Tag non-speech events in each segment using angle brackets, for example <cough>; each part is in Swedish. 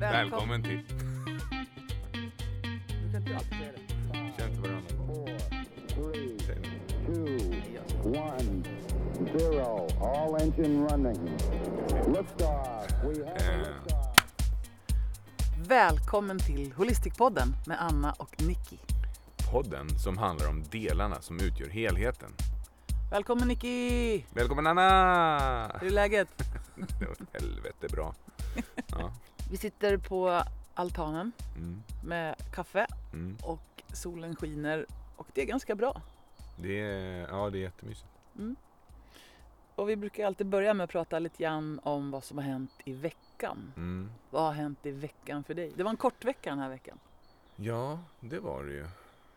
Välkommen till... Du kan inte alltid säga det. Känn inte varandra. four, three, Säg nu. two, one, zero. All engine running. Liftoff. We have a liftoff. Välkommen till Holistikpodden med Anna och Nicky. Podden som handlar om delarna som utgör helheten. Välkommen Nicky! Välkommen Anna! Hur är läget? <laughs> Det var helvete bra. Vi sitter på altanen Mm. med kaffe Mm. och solen skiner och det är ganska bra. Det, är, ja, det är jättemysigt. Och vi brukar alltid börja med att prata lite grann om vad som har hänt i veckan. Mm. Vad har hänt i veckan för dig? Det var en kort vecka den här veckan. Ja, det var det ju.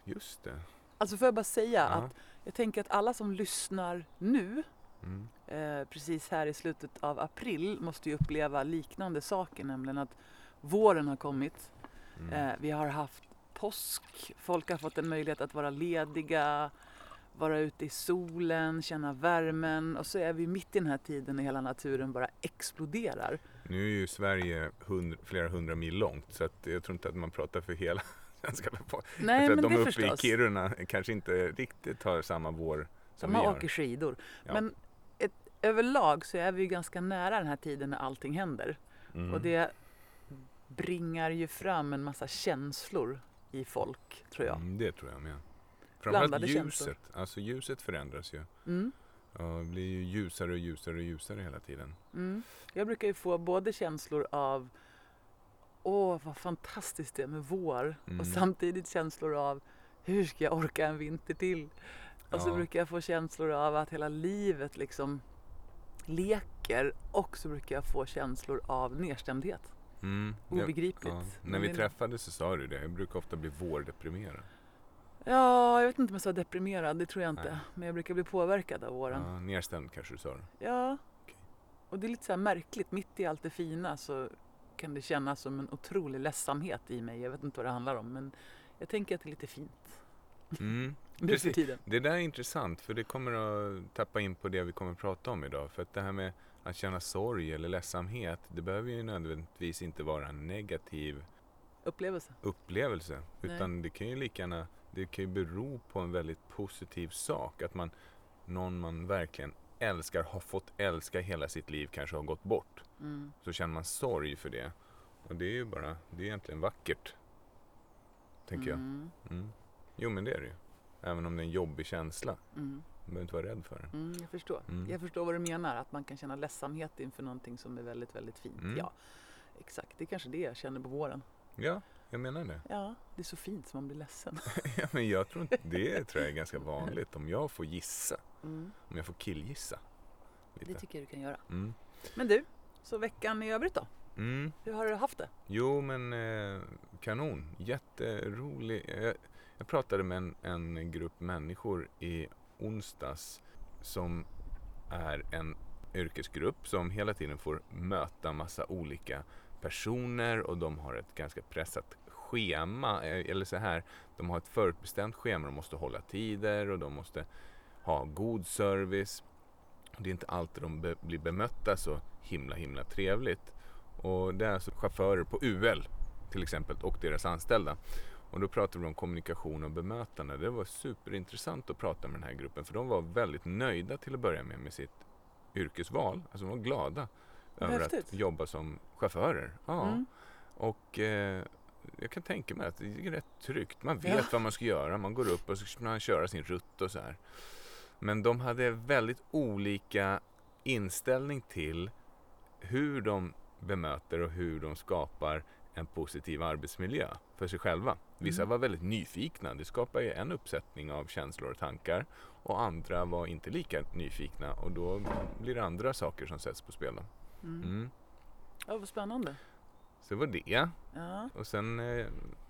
Just det. Alltså får jag bara säga Ja. att jag tänker att alla som lyssnar nu Mm. Eh, precis här i slutet av april måste ju uppleva liknande saker, nämligen att våren har kommit. Mm. Eh, vi har haft påsk, folk har fått en möjlighet att vara lediga, vara ute i solen, känna värmen och så är vi mitt i den här tiden när hela naturen bara exploderar. Nu är ju Sverige hund, flera hundra mil långt så att jag tror inte att man pratar för hela <laughs> svenska befolkningen. Nej, men att de uppe förstås. i Kiruna kanske inte riktigt har samma vår som De vi åker har. skidor. Ja. Men överlag så är vi ju ganska nära den här tiden när allting händer. Mm. Och det bringar ju fram en massa känslor i folk, tror jag. Mm, det tror jag med. Framförallt Blandade ljuset. känslor. Alltså ljuset förändras ju. Mm. Det blir ju ljusare och ljusare och ljusare hela tiden. Mm. Jag brukar ju få både känslor av Åh, vad fantastiskt det är med vår Mm. och samtidigt känslor av hur ska jag orka en vinter till? Och så Ja. brukar jag få känslor av att hela livet liksom leker och så brukar jag få känslor av nedstämdhet. Mm. Obegripligt. Ja. När vi träffades så sa du det. Jag brukar ofta bli vårdeprimerad. Ja, jag vet inte om jag sa deprimerad, det tror jag inte. Nej. Men jag brukar bli påverkad av våren. Ja, nedstämd kanske du sa det. Ja. Okej. Och det är lite så här märkligt, mitt i allt det fina så kan det kännas som en otrolig ledsamhet i mig. Jag vet inte vad det handlar om men jag tänker att det är lite fint Mm. Nu för tiden. Det där är intressant för det kommer att tappa in på det vi kommer att prata om idag. För att det här med att känna sorg eller ledsamhet, det behöver ju nödvändigtvis inte vara en negativ Upplevelse. upplevelse. Nej. Utan det kan ju lika gärna, det kan ju bero på en väldigt positiv sak. Att man, någon man verkligen älskar, har fått älska hela sitt liv, kanske har gått bort. Mm. Så känner man sorg för det. Och det är ju bara, det är egentligen vackert. Tänker Mm. jag. Mm. Jo men det är det ju. Även om det är en jobbig känsla. Mm. Man behöver inte vara rädd för den. Mm, jag förstår. Mm. Jag förstår vad du menar, att man kan känna ledsamhet inför någonting som är väldigt, väldigt fint. Mm. Ja, exakt. Det är kanske det jag känner på våren. Ja, jag menar det. Ja, det är så fint som man blir ledsen. <laughs> ja, men jag tror inte, det tror jag är ganska vanligt. Om jag får gissa. Mm. Om jag får killgissa. Det Lite. tycker jag du kan göra. Mm. Men du, så veckan i övrigt då? Mm. Hur har du haft det? Jo men eh, kanon, jätterolig. Jag, jag pratade med en, en grupp människor i onsdags som är en yrkesgrupp som hela tiden får möta massa olika personer och de har ett ganska pressat schema. Eh, eller så här, de har ett förutbestämt schema, de måste hålla tider och de måste ha god service. Det är inte alltid de be- blir bemötta så himla himla trevligt. Och det är alltså chaufförer på UL till exempel och deras anställda. Och då pratade vi om kommunikation och bemötande. Det var superintressant att prata med den här gruppen för de var väldigt nöjda till att börja med med sitt yrkesval. Alltså de var glada över häftigt. att jobba som chaufförer. Ja. Mm. Och eh, jag kan tänka mig att det är rätt tryggt. Man vet Ja. vad man ska göra. Man går upp och så ska man köra sin rutt och så här. Men de hade väldigt olika inställning till hur de bemöter och hur de skapar en positiv arbetsmiljö för sig själva. Vissa Mm. var väldigt nyfikna. Det skapar ju en uppsättning av känslor och tankar. Och andra var inte lika nyfikna och då blir det andra saker som sätts på spel. Mm. Mm. Ja, vad spännande. Så det var det. Ja. Och sen eh,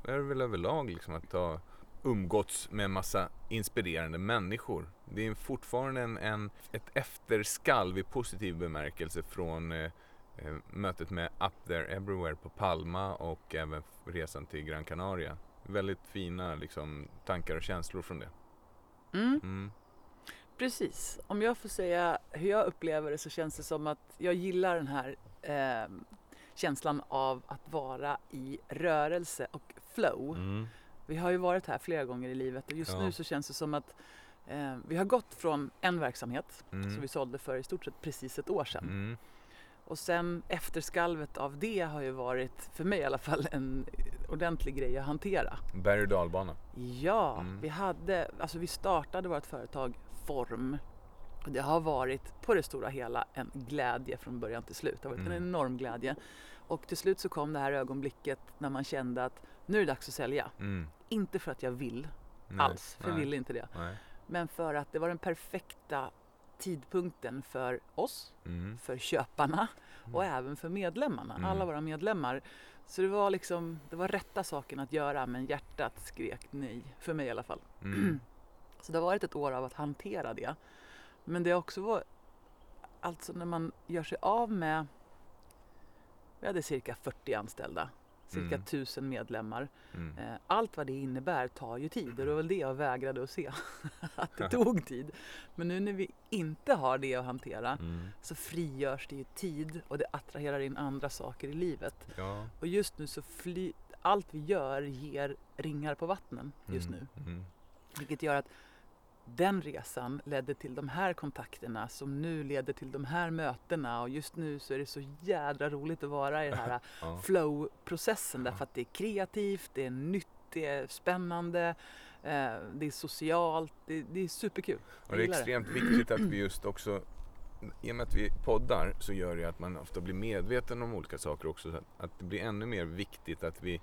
är det väl överlag liksom att ha umgåtts med massa inspirerande människor. Det är fortfarande en, en, ett efterskalv i positiv bemärkelse från eh, mötet med Up There Everywhere på Palma och även resan till Gran Canaria. Väldigt fina liksom, tankar och känslor från det. Mm. Mm. Precis. Om jag får säga hur jag upplever det så känns det som att jag gillar den här eh, känslan av att vara i rörelse och flow. Mm. Vi har ju varit här flera gånger i livet och just Ja. nu så känns det som att eh, vi har gått från en verksamhet Mm. som vi sålde för i stort sett precis ett år sedan. Och sen efterskalvet av det har ju varit, för mig i alla fall, en ordentlig grej att hantera. Berg och dalbana. Ja, Mm. vi hade, alltså vi startade vårt företag Form. Det har varit på det stora hela en glädje från början till slut. Det har varit en Mm. enorm glädje. Och till slut så kom det här ögonblicket när man kände att nu är det dags att sälja. Mm. Inte för att jag vill Nej. alls, för jag Nej. ville inte det. Nej. Men för att det var den perfekta tidpunkten för oss, Mm. för köparna och Mm. även för medlemmarna, Mm. alla våra medlemmar. Så det var liksom, det var rätta saken att göra men hjärtat skrek nej, för mig i alla fall. Mm. <clears throat> Så det har varit ett år av att hantera det. Men det har också varit, alltså när man gör sig av med, vi hade cirka 40 anställda, cirka Mm. 1000 medlemmar. Mm. Eh, Allt vad det innebär tar ju tid och det var väl det jag vägrade att se, <laughs> att det tog tid. Men nu när vi inte har det att hantera Mm. så frigörs det ju tid och det attraherar in andra saker i livet. Ja. Och just nu så fly, allt vi gör ger ringar på vattnen just Mm. nu. Mm. Vilket gör att den resan ledde till de här kontakterna som nu leder till de här mötena och just nu så är det så jädra roligt att vara i den här <laughs> Ja. flow-processen därför att det är kreativt, det är nytt, det är spännande, eh, det är socialt, det, det är superkul. Och det är gillar det. extremt viktigt att vi just också, i och med att vi poddar så gör det att man ofta blir medveten om olika saker också. Så att det blir ännu mer viktigt att vi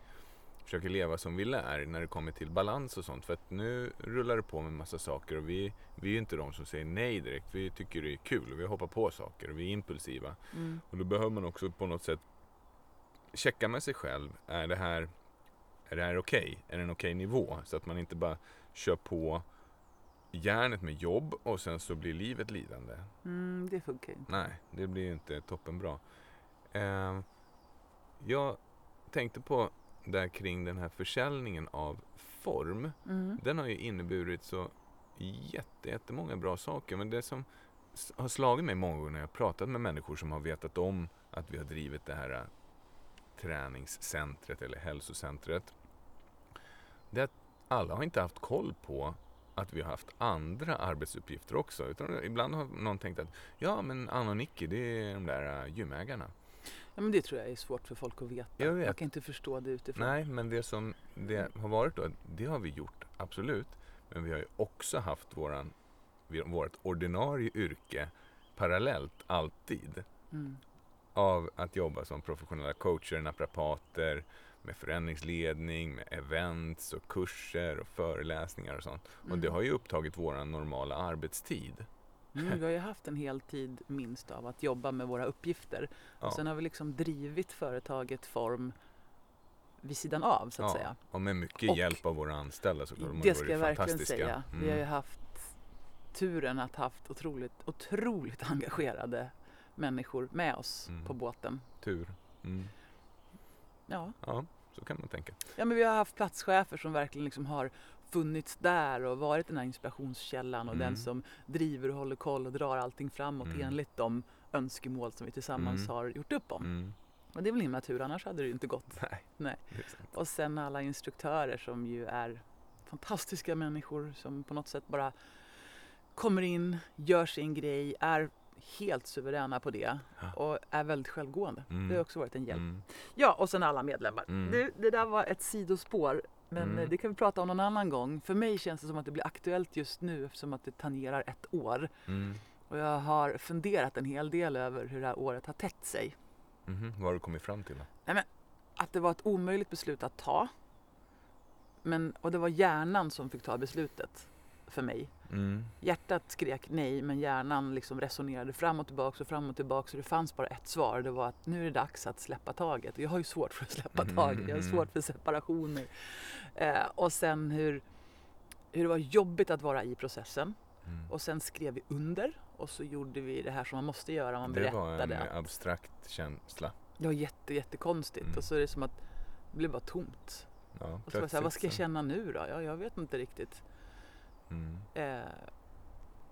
försöker leva som vi lär när det kommer till balans och sånt. För att nu rullar det på med massa saker och vi, vi är ju inte de som säger nej direkt. Vi tycker det är kul och vi hoppar på saker och vi är impulsiva. Mm. Och då behöver man också på något sätt checka med sig själv. Är det här, är det här okej? Är det en okej nivå? Så att man inte bara kör på järnet med jobb och sen så blir livet lidande. Mm, det funkar inte. Nej, det blir ju inte toppenbra. Eh, jag tänkte på där kring den här försäljningen av form. Mm. Den har ju inneburit så jätte, jättemånga bra saker. Men det som har slagit mig många gånger när jag har pratat med människor som har vetat om att vi har drivit det här äh, träningscentret eller hälsocentret. Det är att alla har inte haft koll på att vi har haft andra arbetsuppgifter också. Utan ibland har någon tänkt att ja men Anna och Nicky det är de där äh, gymägarna. Ja, men det tror jag är svårt för folk att veta. Jag vet. kan inte förstå det utifrån. Nej, men det som det har varit då, det har vi gjort, absolut. Men vi har ju också haft våran, vårt ordinarie yrke parallellt alltid. Mm. Av att jobba som professionella coacher, naprapater, med förändringsledning, med events och kurser och föreläsningar och sånt. Och det Mm. har ju upptagit våran normala arbetstid. Mm, vi har ju haft en hel tid minst av att jobba med våra uppgifter. Ja. Och sen har vi liksom drivit företaget form vid sidan av så att Ja, säga. Och med mycket Och- hjälp av våra anställda såklart. De har Det ska jag verkligen säga. Vi har ju Mm. haft turen att haft otroligt, otroligt <laughs> engagerade människor med oss Mm. på båten. Tur. Mm. Ja. Ja, så kan man tänka. ja, men vi har haft platschefer som verkligen liksom har funnits där och varit den här inspirationskällan och Mm. den som driver och håller koll och drar allting framåt Mm. enligt de önskemål som vi tillsammans Mm. har gjort upp om. Mm. Och det är väl himla tur, annars hade det ju inte gått. Nej, <laughs> Nej. det. Och sen alla instruktörer som ju är fantastiska människor som på något sätt bara kommer in, gör sin grej, är helt suveräna på det Ja. och är väldigt självgående. Mm. Det har också varit en hjälp. Mm. Ja, och sen alla medlemmar. Mm. Du, det där var ett sidospår. Men Mm. eh, det kan vi prata om någon annan gång. För mig känns det som att det blir aktuellt just nu eftersom att det tangerar ett år. Mm. Och jag har funderat en hel del över hur det här året har tätt sig. Mhm. Vad har du kommit fram till då? Att det var ett omöjligt beslut att ta. Men, och det var hjärnan som fick ta beslutet för mig. Mm. Hjärtat skrek nej men hjärnan liksom resonerade fram och tillbaka och fram och tillbaka så det fanns bara ett svar. Det var att nu är det dags att släppa taget. Och jag har ju svårt för att släppa Mm, taget. Jag har svårt för separationer. Eh, och sen hur, hur det var jobbigt att vara i processen. Mm. Och sen skrev vi under och så gjorde vi det här som man måste göra. Man det var en berättade. att abstrakt känsla. var jätte, jättekonstigt. Mm. Och så är det som att det blev bara tomt. Ja, Och så var jag så här, vad ska jag känna nu då? Ja, jag vet inte riktigt. Mm. Eh,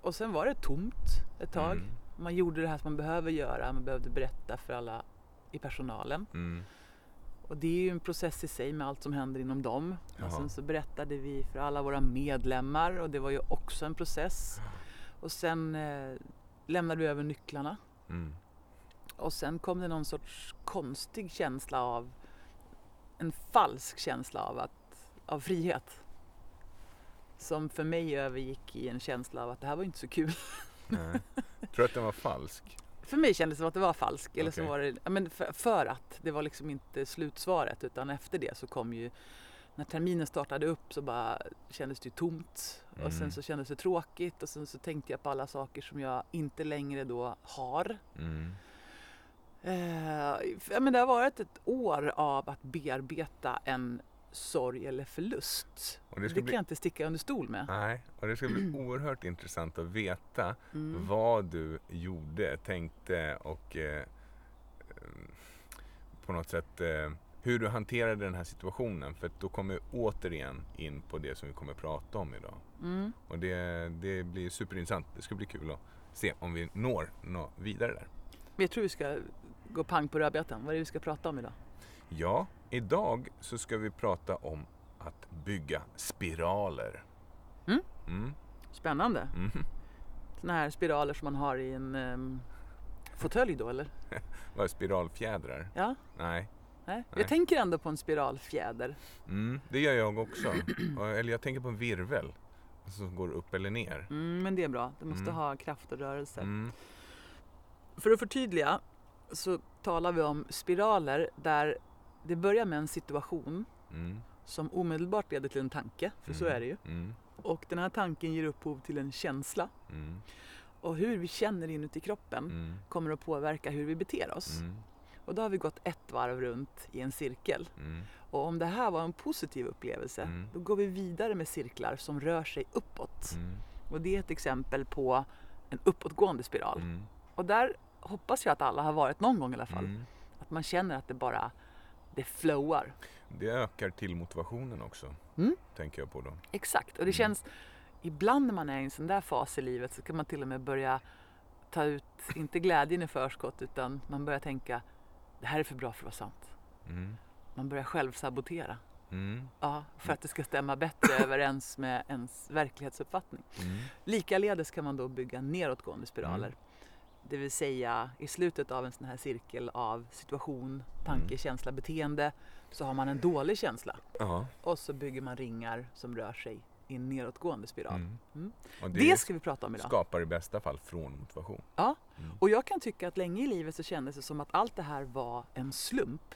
och sen var det tomt ett tag. Mm. Man gjorde det här som man behöver göra. Man behövde berätta för alla i personalen. Mm. Och det är ju en process i sig med allt som händer inom dem. Jaha. Och sen så berättade vi för alla våra medlemmar och det var ju också en process. Och sen eh, lämnade vi över nycklarna. Mm. Och sen kom det någon sorts konstig känsla av, en falsk känsla av, att, av frihet. Som för mig övergick i en känsla av att det här var inte så kul. Nej. Tror du att den var falsk? För mig kändes det som att det var falsk. Eller så Okej. var det, men för, för att det var liksom inte slutsvaret utan efter det så kom ju när terminen startade upp så bara kändes det ju tomt och sen Mm. så kändes det tråkigt och sen så tänkte jag på alla saker som jag inte längre då har. Mm. Eh, men det har varit ett år av att bearbeta en sorg eller förlust. Och det Det, kan bli- jag inte sticka under stol med. Nej, och det ska bli oerhört intressant att veta Mm. vad du gjorde, tänkte och eh, eh, på något sätt eh, hur du hanterade den här situationen. För då kommer vi återigen in på det som vi kommer prata om idag. Mm. Och det, det blir superintressant. Det ska bli kul att se om vi når nå vidare där. Jag tror vi ska gå pang på rödbetan. Vad är det vi ska prata om idag? Ja, idag så ska vi prata om att bygga spiraler. Mm. Mm. Spännande. Mm. Såna här spiraler som man har i en um, fåtölj då eller? <laughs> Vad är spiralfjädrar? Ja, Nej. nej. Nej. Jag tänker ändå på en spiralfjäder. Mm, det gör jag också. <clears throat> Eller jag tänker på en virvel som går upp eller ner. Mm, men det är bra. Du måste Mm. ha kraft och rörelse. Mm. För att förtydliga så talar vi om spiraler där det börjar med en situation Mm. Som omedelbart leder till en tanke, för så Mm. är det ju. Mm. Och den här tanken ger upphov till en känsla. Mm. Och hur vi känner inuti kroppen Mm. kommer att påverka hur vi beter oss. Mm. Och då har vi gått ett varv runt i en cirkel. Mm. Och om det här var en positiv upplevelse, då går vi vidare med cirklar som rör sig uppåt. Och det är ett exempel på en uppåtgående spiral. Och där hoppas jag att alla har varit någon gång i alla fall. Att man känner att det bara, det flowar. Det ökar till motivationen också. Mm. Tänker jag på då. Exakt, och det Mm. känns, ibland när man är i en sån där fas i livet så kan man till och med börja ta ut, inte glädjen i förskott, utan man börjar tänka, det här är för bra för att vara sant. Mm. Man börjar själv sabotera. Mm. Ja, för att det ska stämma bättre <laughs> överens med ens verklighetsuppfattning. Mm. Likaledes kan man då bygga nedåtgående spiraler. Det vill säga i slutet av en sån här cirkel av situation, tanke, Mm. känsla, beteende så har man en dålig känsla Ja. och så bygger man ringar som rör sig i en nedåtgående spiral. Mm. Mm. Det, det, ska vi prata om idag. skapar i bästa fall från motivation. Ja. Mm. Och jag kan tycka att länge i livet så kändes det som att allt det här var en slump.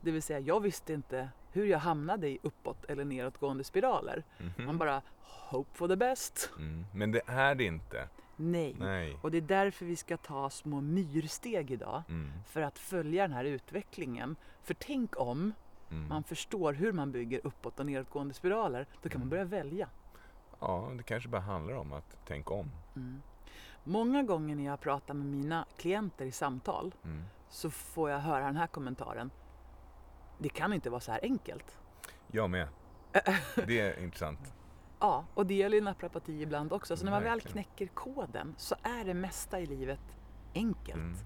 Det vill säga jag visste inte hur jag hamnade i uppåt eller nedåtgående spiraler. Mhm. Man bara hope for the best. Mm. Men det är det inte. Nej. Nej. Och det är därför vi ska ta små myrsteg idag. Mm. För att följa den här utvecklingen. För tänk om Mm. man förstår hur man bygger uppåt och nedåtgående spiraler. Då kan man Mm. börja välja. Ja, det kanske bara handlar om att tänka om. Mm. Många gånger när jag pratar med mina klienter i samtal Mm. så får jag höra den här kommentaren. Det kan inte vara så här enkelt. Jag med. <laughs> Det är intressant. Ja, och det gäller ju naprapati ibland också. Så när man väl knäcker koden så är det mesta i livet enkelt. Mm.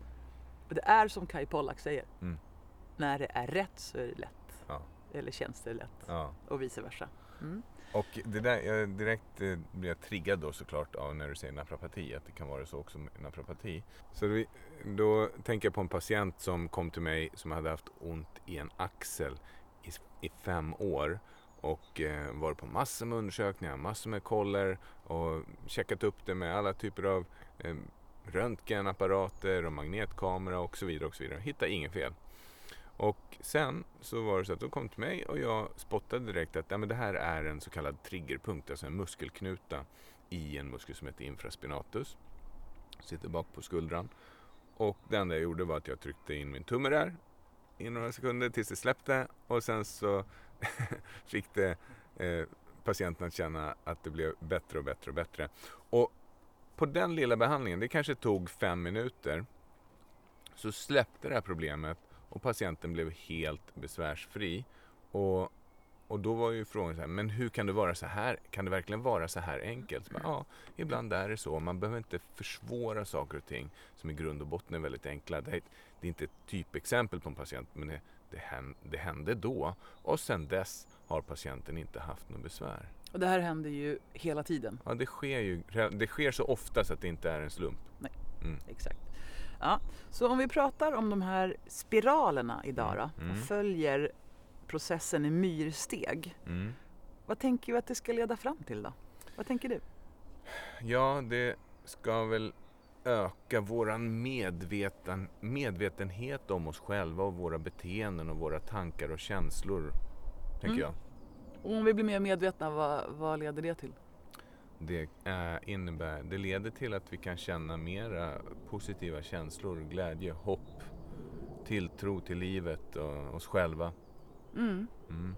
Och det är som Kai Pollak säger. Mm. När det är rätt så är det lätt. Ja. Eller känns det lätt. Ja. Och vice versa. Mm. Och det där, jag direkt eh, blir jag triggad då såklart av när du säger naprapati, att det kan vara så också med naprapati. Så då, då tänker jag på en patient som kom till mig som hade haft ont i en axel i, i fem år och eh, varit på massor med undersökningar, massor med koller och checkat upp det med alla typer av eh, röntgenapparater och magnetkamera och så vidare och så vidare. Hittade inget fel. Och sen så var det så att de kom till mig och jag spottade direkt att ja, men det här är en så kallad triggerpunkt, alltså en muskelknuta i en muskel som heter infraspinatus. Sitter bak på skuldran. Och det enda jag gjorde var att jag tryckte in min tumme där i några sekunder tills det släppte och sen så <laughs> fick det eh, patienten att känna att det blev bättre och bättre och bättre. Och på den lilla behandlingen, det kanske tog fem minuter, så släppte det här problemet och patienten blev helt besvärsfri. Och och då var ju frågan så här, men hur kan det vara så här? Kan det verkligen vara så här enkelt? Så bara, ja, ibland är det så. Man behöver inte försvåra saker och ting som i grund och botten är väldigt enkla. Det är, det är inte ett typexempel på en patient, men det, det, hände, då. Och sen dess har patienten inte haft något besvär. Och det här händer ju hela tiden. Ja, det sker ju det sker så ofta så att det inte är en slump. Exakt. Ja, så om vi pratar om de här spiralerna idag då Mm. och följer processen i myrsteg. Mm. Vad tänker du att det ska leda fram till då? Vad tänker du? Ja, det ska väl öka våran medveten, medvetenhet om oss själva och våra beteenden och våra tankar och känslor. Tänker Mm. jag. Och om vi blir mer medvetna, vad, vad leder det till? Det, eh, innebär, det leder till att vi kan känna mera positiva känslor, glädje, hopp, tilltro till livet och oss själva. Mm. Mm.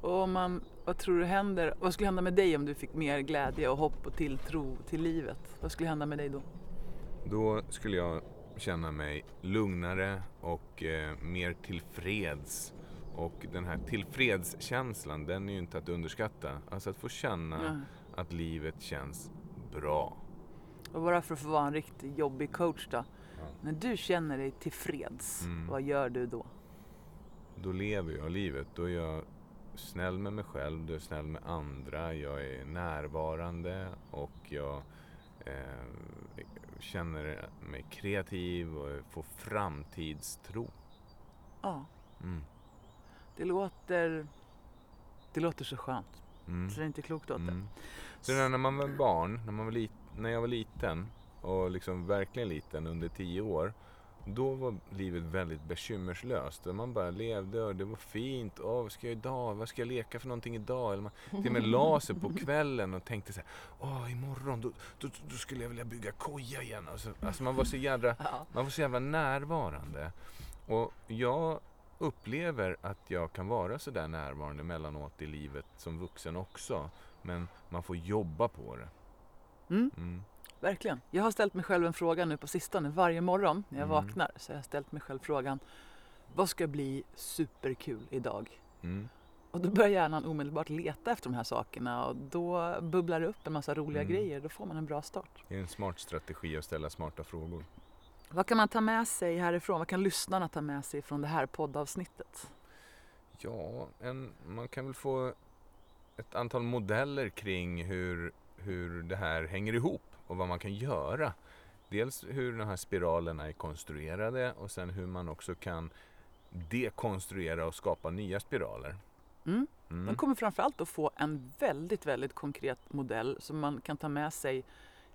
Och om man, vad tror du händer? Vad skulle hända med dig om du fick mer glädje och hopp och tilltro till livet? Vad skulle hända med dig då? Då skulle jag känna mig lugnare och eh, mer tillfreds. Och den här tillfredskänslan, den är ju inte att underskatta. Alltså att få känna Ja. att livet känns bra. Och bara för att få vara en riktigt jobbig coach då. Ja. När du känner dig tillfreds, Mm. vad gör du då? Då lever jag livet. Då är jag snäll med mig själv, då är jag snäll med andra, jag är närvarande och jag eh, känner mig kreativ och får framtidstro. Ja, Mm. det låter, det låter så skönt. Mm. Så det är inte klokt åt det. Mm. Så när när man var barn, när, man var lit, när jag var liten och liksom verkligen liten under tio år. Då var livet väldigt bekymmerslöst. Man bara levde och det var fint. Åh, vad ska jag idag? Vad ska jag leka för någonting idag? Eller man till och med la sig på kvällen och tänkte så här. Åh, imorgon då, då, då skulle jag vilja bygga koja igen. Alltså, alltså man var så Ja. man var så jävla närvarande. Och jag upplever att jag kan vara så där närvarande mellanåt i livet som vuxen också. Men man får jobba på det. Mm, Mm. Verkligen. Jag har ställt mig själv en fråga nu på sistone. Varje morgon när jag Mm. vaknar så har jag ställt mig själv frågan. Vad ska bli superkul idag? Mm. Och då börjar hjärnan omedelbart leta efter de här sakerna och då bubblar det upp en massa roliga Mm. grejer. Då får man en bra start. Det är en smart strategi att ställa smarta frågor. Vad kan man ta med sig härifrån? Vad kan lyssnarna ta med sig från det här poddavsnittet? Ja, en, man kan väl få ett antal modeller kring hur, hur det här hänger ihop och vad man kan göra. Dels hur de här spiralerna är konstruerade och sen hur man också kan dekonstruera och skapa nya spiraler. Mm. Mm. De kommer framförallt att få en väldigt, väldigt konkret modell som man kan ta med sig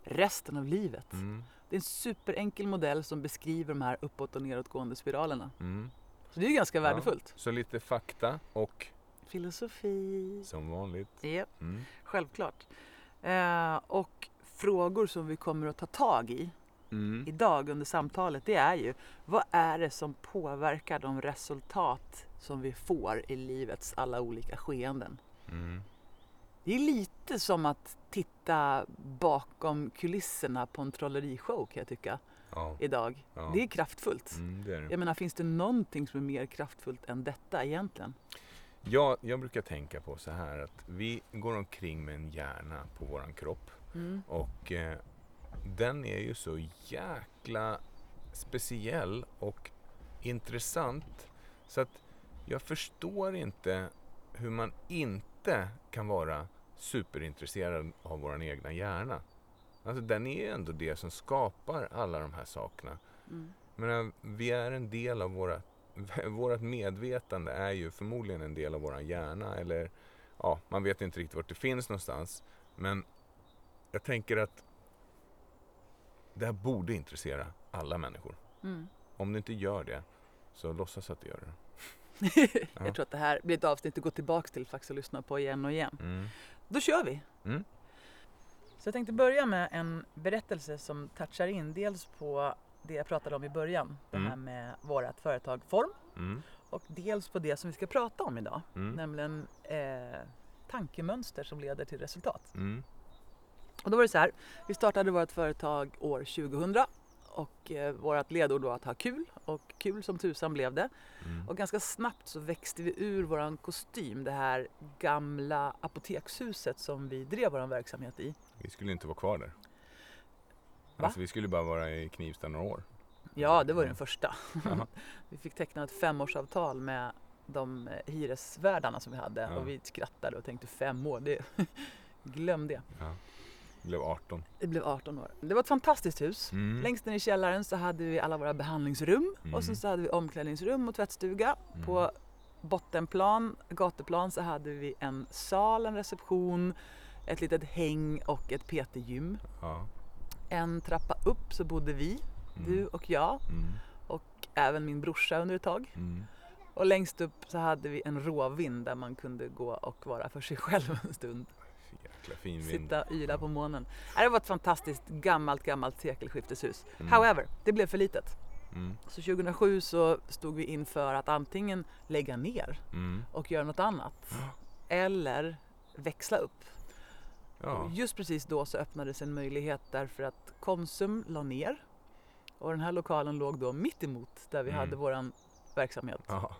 resten av livet. Mm. Det är en superenkel modell som beskriver de här uppåt och nedåtgående spiralerna. Mm. Så det är ju ganska Ja. värdefullt. Så lite fakta och Filosofi. som vanligt. Ja, Mm. självklart. Eh, och frågor som vi kommer att ta tag i Mm. idag under samtalet det är ju vad är det som påverkar de resultat som vi får i livets alla olika skeenden? Mm. Det är lite som att titta bakom kulisserna på en trollerishow kan jag tycka Ja. idag. Ja. Det är kraftfullt. Mm, det är det. Jag menar, finns det någonting som är mer kraftfullt än detta egentligen? Ja, jag brukar tänka på så här att vi går omkring med en hjärna på våran kropp Mm. och eh, den är ju så jäkla speciell och intressant så att jag förstår inte hur man inte kan vara superintresserad av våran egna hjärna. Alltså den är ju ändå det som skapar alla de här sakerna. Mm. Jag menar, vi är en del av våra, <laughs> vårat medvetande är ju förmodligen en del av våran hjärna eller ja, man vet inte riktigt vart det finns någonstans. Men jag tänker att det här borde intressera alla människor. Mm. Om det inte gör det, så låtsas att det gör det. <laughs> Ja. Jag tror att det här blir ett avsnitt att gå tillbaka till faktiskt och lyssna på igen och igen. Mm. Då kör vi! Mm. Så jag tänkte börja med en berättelse som touchar in dels på det jag pratade om i början, det Mm. här med vårt företag Form Mm. och dels på det som vi ska prata om idag, Mm. nämligen eh, tankemönster som leder till resultat. Mm. Och då var det så här, vi startade vårt företag år 2000 Och eh, vårt ledord då att ha kul och kul som tusan blev det. Mm. Och ganska snabbt så växte vi ur våran kostym, det här gamla apotekshuset som vi drev vår verksamhet i. Vi skulle inte vara kvar där. Va? Alltså vi skulle bara vara i Knivsta några år. Ja, det var ju den första. Jaha. <laughs> Vi fick teckna ett femårsavtal med de eh, hyresvärdarna som vi hade Ja. och vi skrattade och tänkte fem år, det... <laughs> glöm det. Ja. Blev 18. Det blev 18 år. Det var ett fantastiskt hus. Mm. Längst ner i källaren så hade vi alla våra behandlingsrum och Mm. sen så hade vi omklädningsrum och tvättstuga. Mm. På bottenplan, gatuplan, så hade vi en sal, en reception, ett litet häng och ett PT-gym. Ja. En trappa upp så bodde vi, Mm. du och jag Mm. och även min brorsa under ett tag. Mm. Och längst upp så hade vi en råvind där man kunde gå och vara för sig <laughs> själv en stund. Jäkla fin vind. Sitta och yla på månen. Det var ett fantastiskt gammalt, gammalt sekelskifteshus. Mm. However, det blev för litet. Mm. Så 2007 så stod vi inför att antingen lägga ner Mm. och göra något annat <gasps> eller växla upp. Ja. Just precis då så öppnades en möjlighet därför att Konsum la ner och den här lokalen låg då mitt emot där vi Mm. hade våran verksamhet. Ja.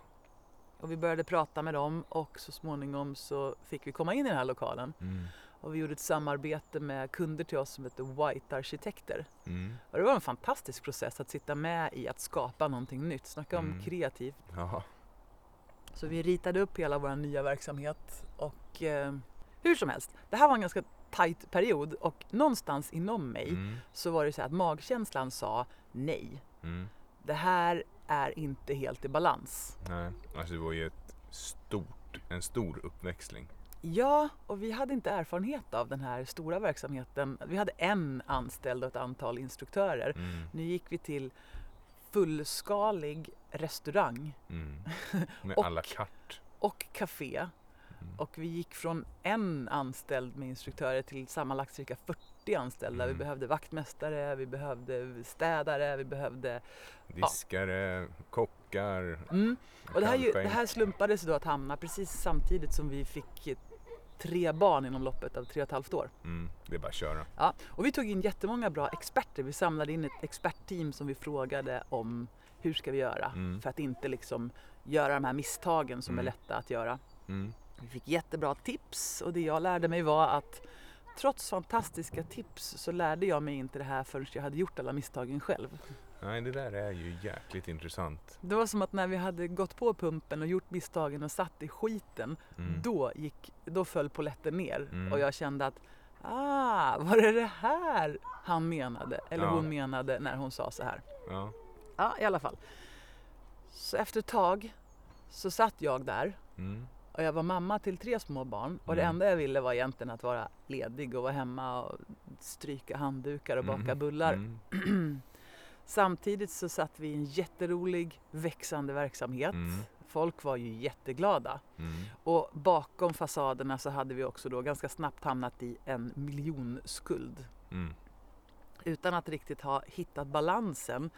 Och vi började prata med dem och så småningom så fick vi komma in i den här lokalen Mm. och vi gjorde ett samarbete med kunder till oss som heter White Arkitekter. Mm. Och det var en fantastisk process att sitta med i att skapa någonting nytt. Snacka om Mm. kreativt. Jaha. Så vi ritade upp hela vår nya verksamhet och eh, hur som helst, det här var en ganska tajt period och någonstans inom mig Mm. så var det så att magkänslan sa nej. Mm. Det här är inte helt i balans. Nej, alltså det var ju ett stort, en stor uppväxling. Ja, och vi hade inte erfarenhet av den här stora verksamheten. Vi hade en anställd och ett antal instruktörer. Mm. Nu gick vi till fullskalig restaurang Mm. <laughs> Med Och- alla kart. och café. Mm. Och vi gick från en anställd med instruktörer till sammanlagt cirka 40 anställda. Vi Mm. behövde vaktmästare, vi behövde städare, vi behövde... Diskare, kockar, Mm. Och det här, ju, det här slumpades då att hamna precis samtidigt som vi fick tre barn inom loppet av tre och ett halvt år. Mm. Det är bara att köra. Ja, och vi tog in jättemånga bra experter. Vi samlade in ett expertteam som vi frågade om hur ska vi göra Mm. för att inte liksom göra de här misstagen som är Mm. lätta att göra. Mm. Vi fick jättebra tips och det jag lärde mig var att trots fantastiska tips så lärde jag mig inte det här förrän jag hade gjort alla misstagen själv. Nej, det där är ju jäkligt intressant. Det var som att när vi hade gått på pumpen och gjort misstagen och satt i skiten, Mm. då, gick, då föll polletten ner Mm. och jag kände att ah, var det det här han menade? Eller Ja. hon menade när hon sa så här. Ja. Ja, i alla fall. Så efter ett tag så satt jag där Mm. Och jag var mamma till tre små barn och det Mm. enda jag ville var egentligen att vara ledig och vara hemma och stryka handdukar och baka Mm. bullar. Mm. <clears throat> Samtidigt så satt vi i en jätterolig växande verksamhet. Mm. Folk var ju jätteglada. Och bakom fasaderna så hade vi också då ganska snabbt hamnat i en miljonskuld. Utan att riktigt ha hittat balansen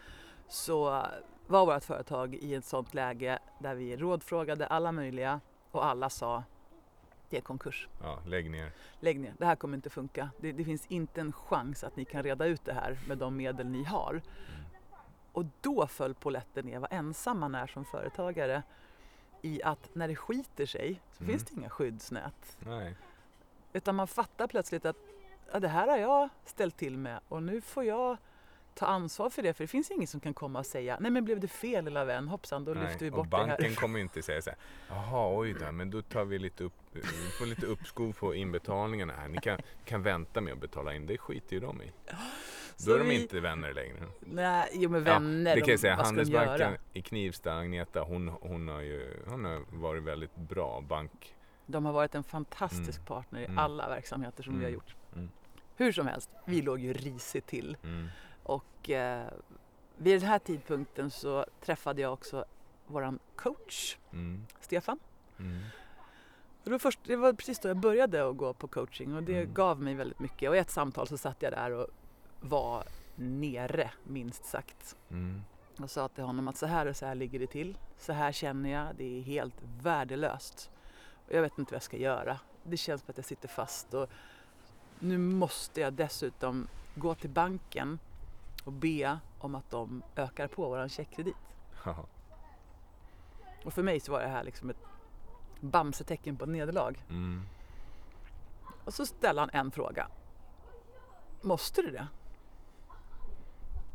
så var vårt företag i ett sånt läge där vi rådfrågade alla möjliga och alla sa det är konkurs. Ja, lägg ner. Lägg ner, det här kommer inte funka. Det, det finns inte en chans att ni kan reda ut det här med de medel ni har. Mm. Och då föll polletten ner vad ensam man är som företagare i att när det skiter sig så Mm. finns det inga skyddsnät. Nej. Utan man fattar plötsligt att ja, det här har jag ställt till med och nu får jag ta ansvar för det för det finns ingen som kan komma och säga nej men blev det fel lilla vän, hoppsan då lyfter vi bort det här. banken kommer ju inte säga så här. Jaha, oj då, men då tar vi lite upp, vi får lite uppskov på inbetalningarna här. Ni kan, kan vänta med att betala in. Det skiter ju de i. Så Då är de vi- inte vänner längre. Nej, jo men vänner, ja, det kan jag säga. de? Handelsbanken i Knivsta, Agneta, hon, hon, har ju, hon har varit väldigt bra bank. De har varit en fantastisk Mm. partner i Mm. alla verksamheter som vi har Mm. gjort. Mm. Hur som helst, vi låg ju risigt till Mm. Och eh, vid den här tidpunkten så träffade jag också våran coach, Mm. Stefan. Mm. Och då först, det var precis då jag började att gå på coaching och det Mm. gav mig väldigt mycket. Och i ett samtal så satt jag där och var nere, minst sagt. Mm. Och sa till honom att så här och så här ligger det till. Så här känner jag, det är helt värdelöst. Och jag vet inte vad jag ska göra. Det känns som att jag sitter fast och nu måste jag dessutom gå till banken och be om att de ökar på våran checkkredit. Och för mig så var det här liksom ett bamsetecken på nederlag. Mm. Och så ställde han en fråga. Måste du det?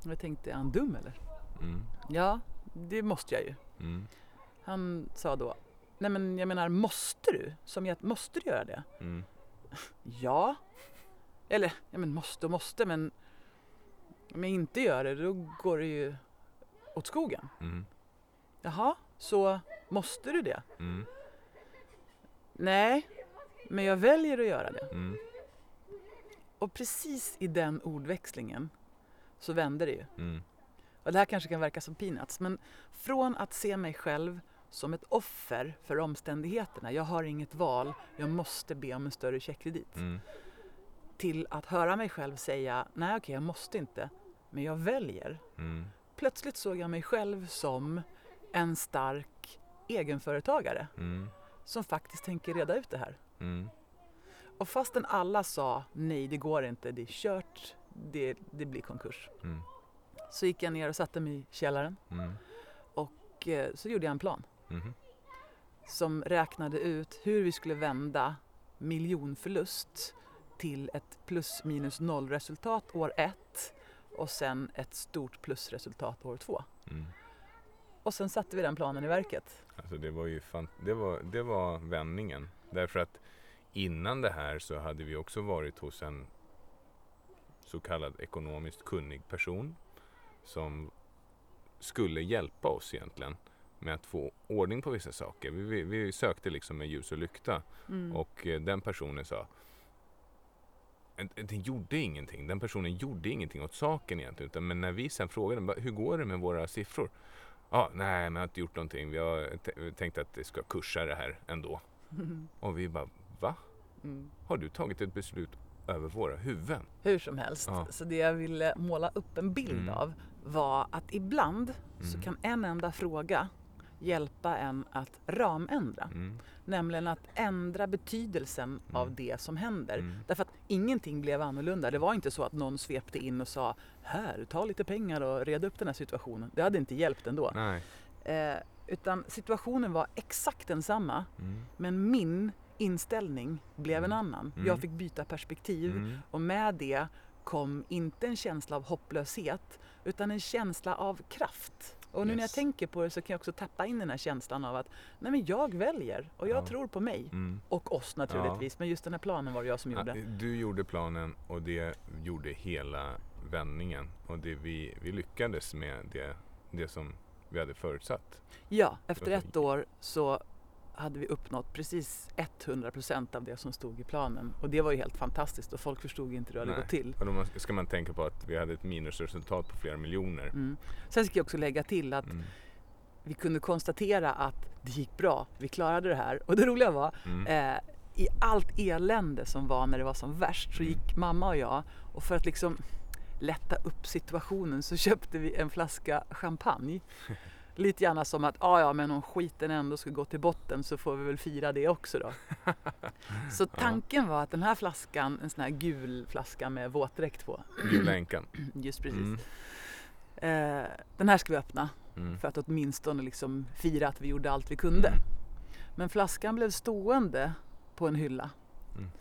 Och jag tänkte, är han dum eller? Mm. Ja, det måste jag ju. Mm. Han sa då, nej men jag menar måste du? Som jag, måste du göra det? Mm. <laughs> Ja. Eller, ja men måste och måste men om jag inte gör det då går det ju åt skogen. Mm. Jaha, så måste du det? Mm. Nej, men jag väljer att göra det. Mm. Och precis i den ordväxlingen så vände det ju. Mm. Och det här kanske kan verka som peanuts, men från att se mig själv som ett offer för omständigheterna, jag har inget val, jag måste be om en större checkkredit, Mm. Till att höra mig själv säga, nej okej jag måste inte, men jag väljer. Mm. Plötsligt såg jag mig själv som en stark egenföretagare Mm. som faktiskt tänker reda ut det här. Mm. Och fastän alla sa nej, det går inte, det är kört, det, det blir konkurs. Mm. Så gick jag ner och satte mig i källaren Mm. och eh, så gjorde jag en plan Mhm. som räknade ut hur vi skulle vända miljonförlust till ett plus minus noll resultat år ett och sen ett stort plusresultat år två. Mm. Och sen satte vi den planen i verket. Alltså det var ju fan, det var, det var vändningen. Därför att innan det här så hade vi också varit hos en så kallad ekonomiskt kunnig person som skulle hjälpa oss egentligen med att få ordning på vissa saker. Vi, vi, vi sökte liksom med ljus och lykta Mm. och eh, den personen sa det gjorde ingenting. Den personen gjorde ingenting åt saken egentligen. Utan, men när vi sen frågade "Va, hur går det med våra siffror? Ja, nej, men jag har inte gjort någonting. Vi har tänkt att det ska kursa det här ändå. <laughs> Och vi bara, va? Mm. Har du tagit ett beslut över våra huvuden? Hur som helst. Ja. Så det jag ville måla upp en bild Mm. av var att ibland så Mm. kan en enda fråga hjälpa en att ramändra. Mm. Nämligen att ändra betydelsen av Mm. det som händer. Mm. Därför att ingenting blev annorlunda. Det var inte så att någon svepte in och sa här, ta lite pengar och reda upp den här situationen. Det hade inte hjälpt ändå. Nej. Eh, utan situationen var exakt densamma Mm. men min inställning blev en Mm. annan. Mm. Jag fick byta perspektiv Mm. och med det kom inte en känsla av hopplöshet utan en känsla av kraft. Och nu när jag Yes. tänker på det så kan jag också tappa in den här känslan av att nej men jag väljer och jag Ja. tror på mig. Mm. Och oss naturligtvis, men just den här planen var det jag som gjorde. Ja, du gjorde planen och det gjorde hela vändningen. Och det vi, vi lyckades med det, det som vi hade förutsatt. Ja, efter ett år så hade vi uppnått precis 100% av det som stod i planen. Och det var ju helt fantastiskt och folk förstod inte hur det hade Nej. gått till. Och då ska man tänka på att vi hade ett minusresultat på flera miljoner. Mm. Sen ska jag också lägga till att Mm. vi kunde konstatera att det gick bra, vi klarade det här. Och det roliga var, Mm. eh, i allt elände som var när det var som värst så Mm. gick mamma och jag och för att liksom lätta upp situationen så <laughs> köpte vi en flaska champagne. <laughs> Lite gärna som att, ja ja men om skiten ändå ska gå till botten så får vi väl fira det också då. <laughs> Så tanken var att den här flaskan, en sån här gul flaska med våtdräkt på, Gula änkan. <clears throat> just precis. Mm. Eh, den här ska vi öppna Mm. för att åtminstone liksom fira att vi gjorde allt vi kunde. Mm. Men flaskan blev stående på en hylla. Mm.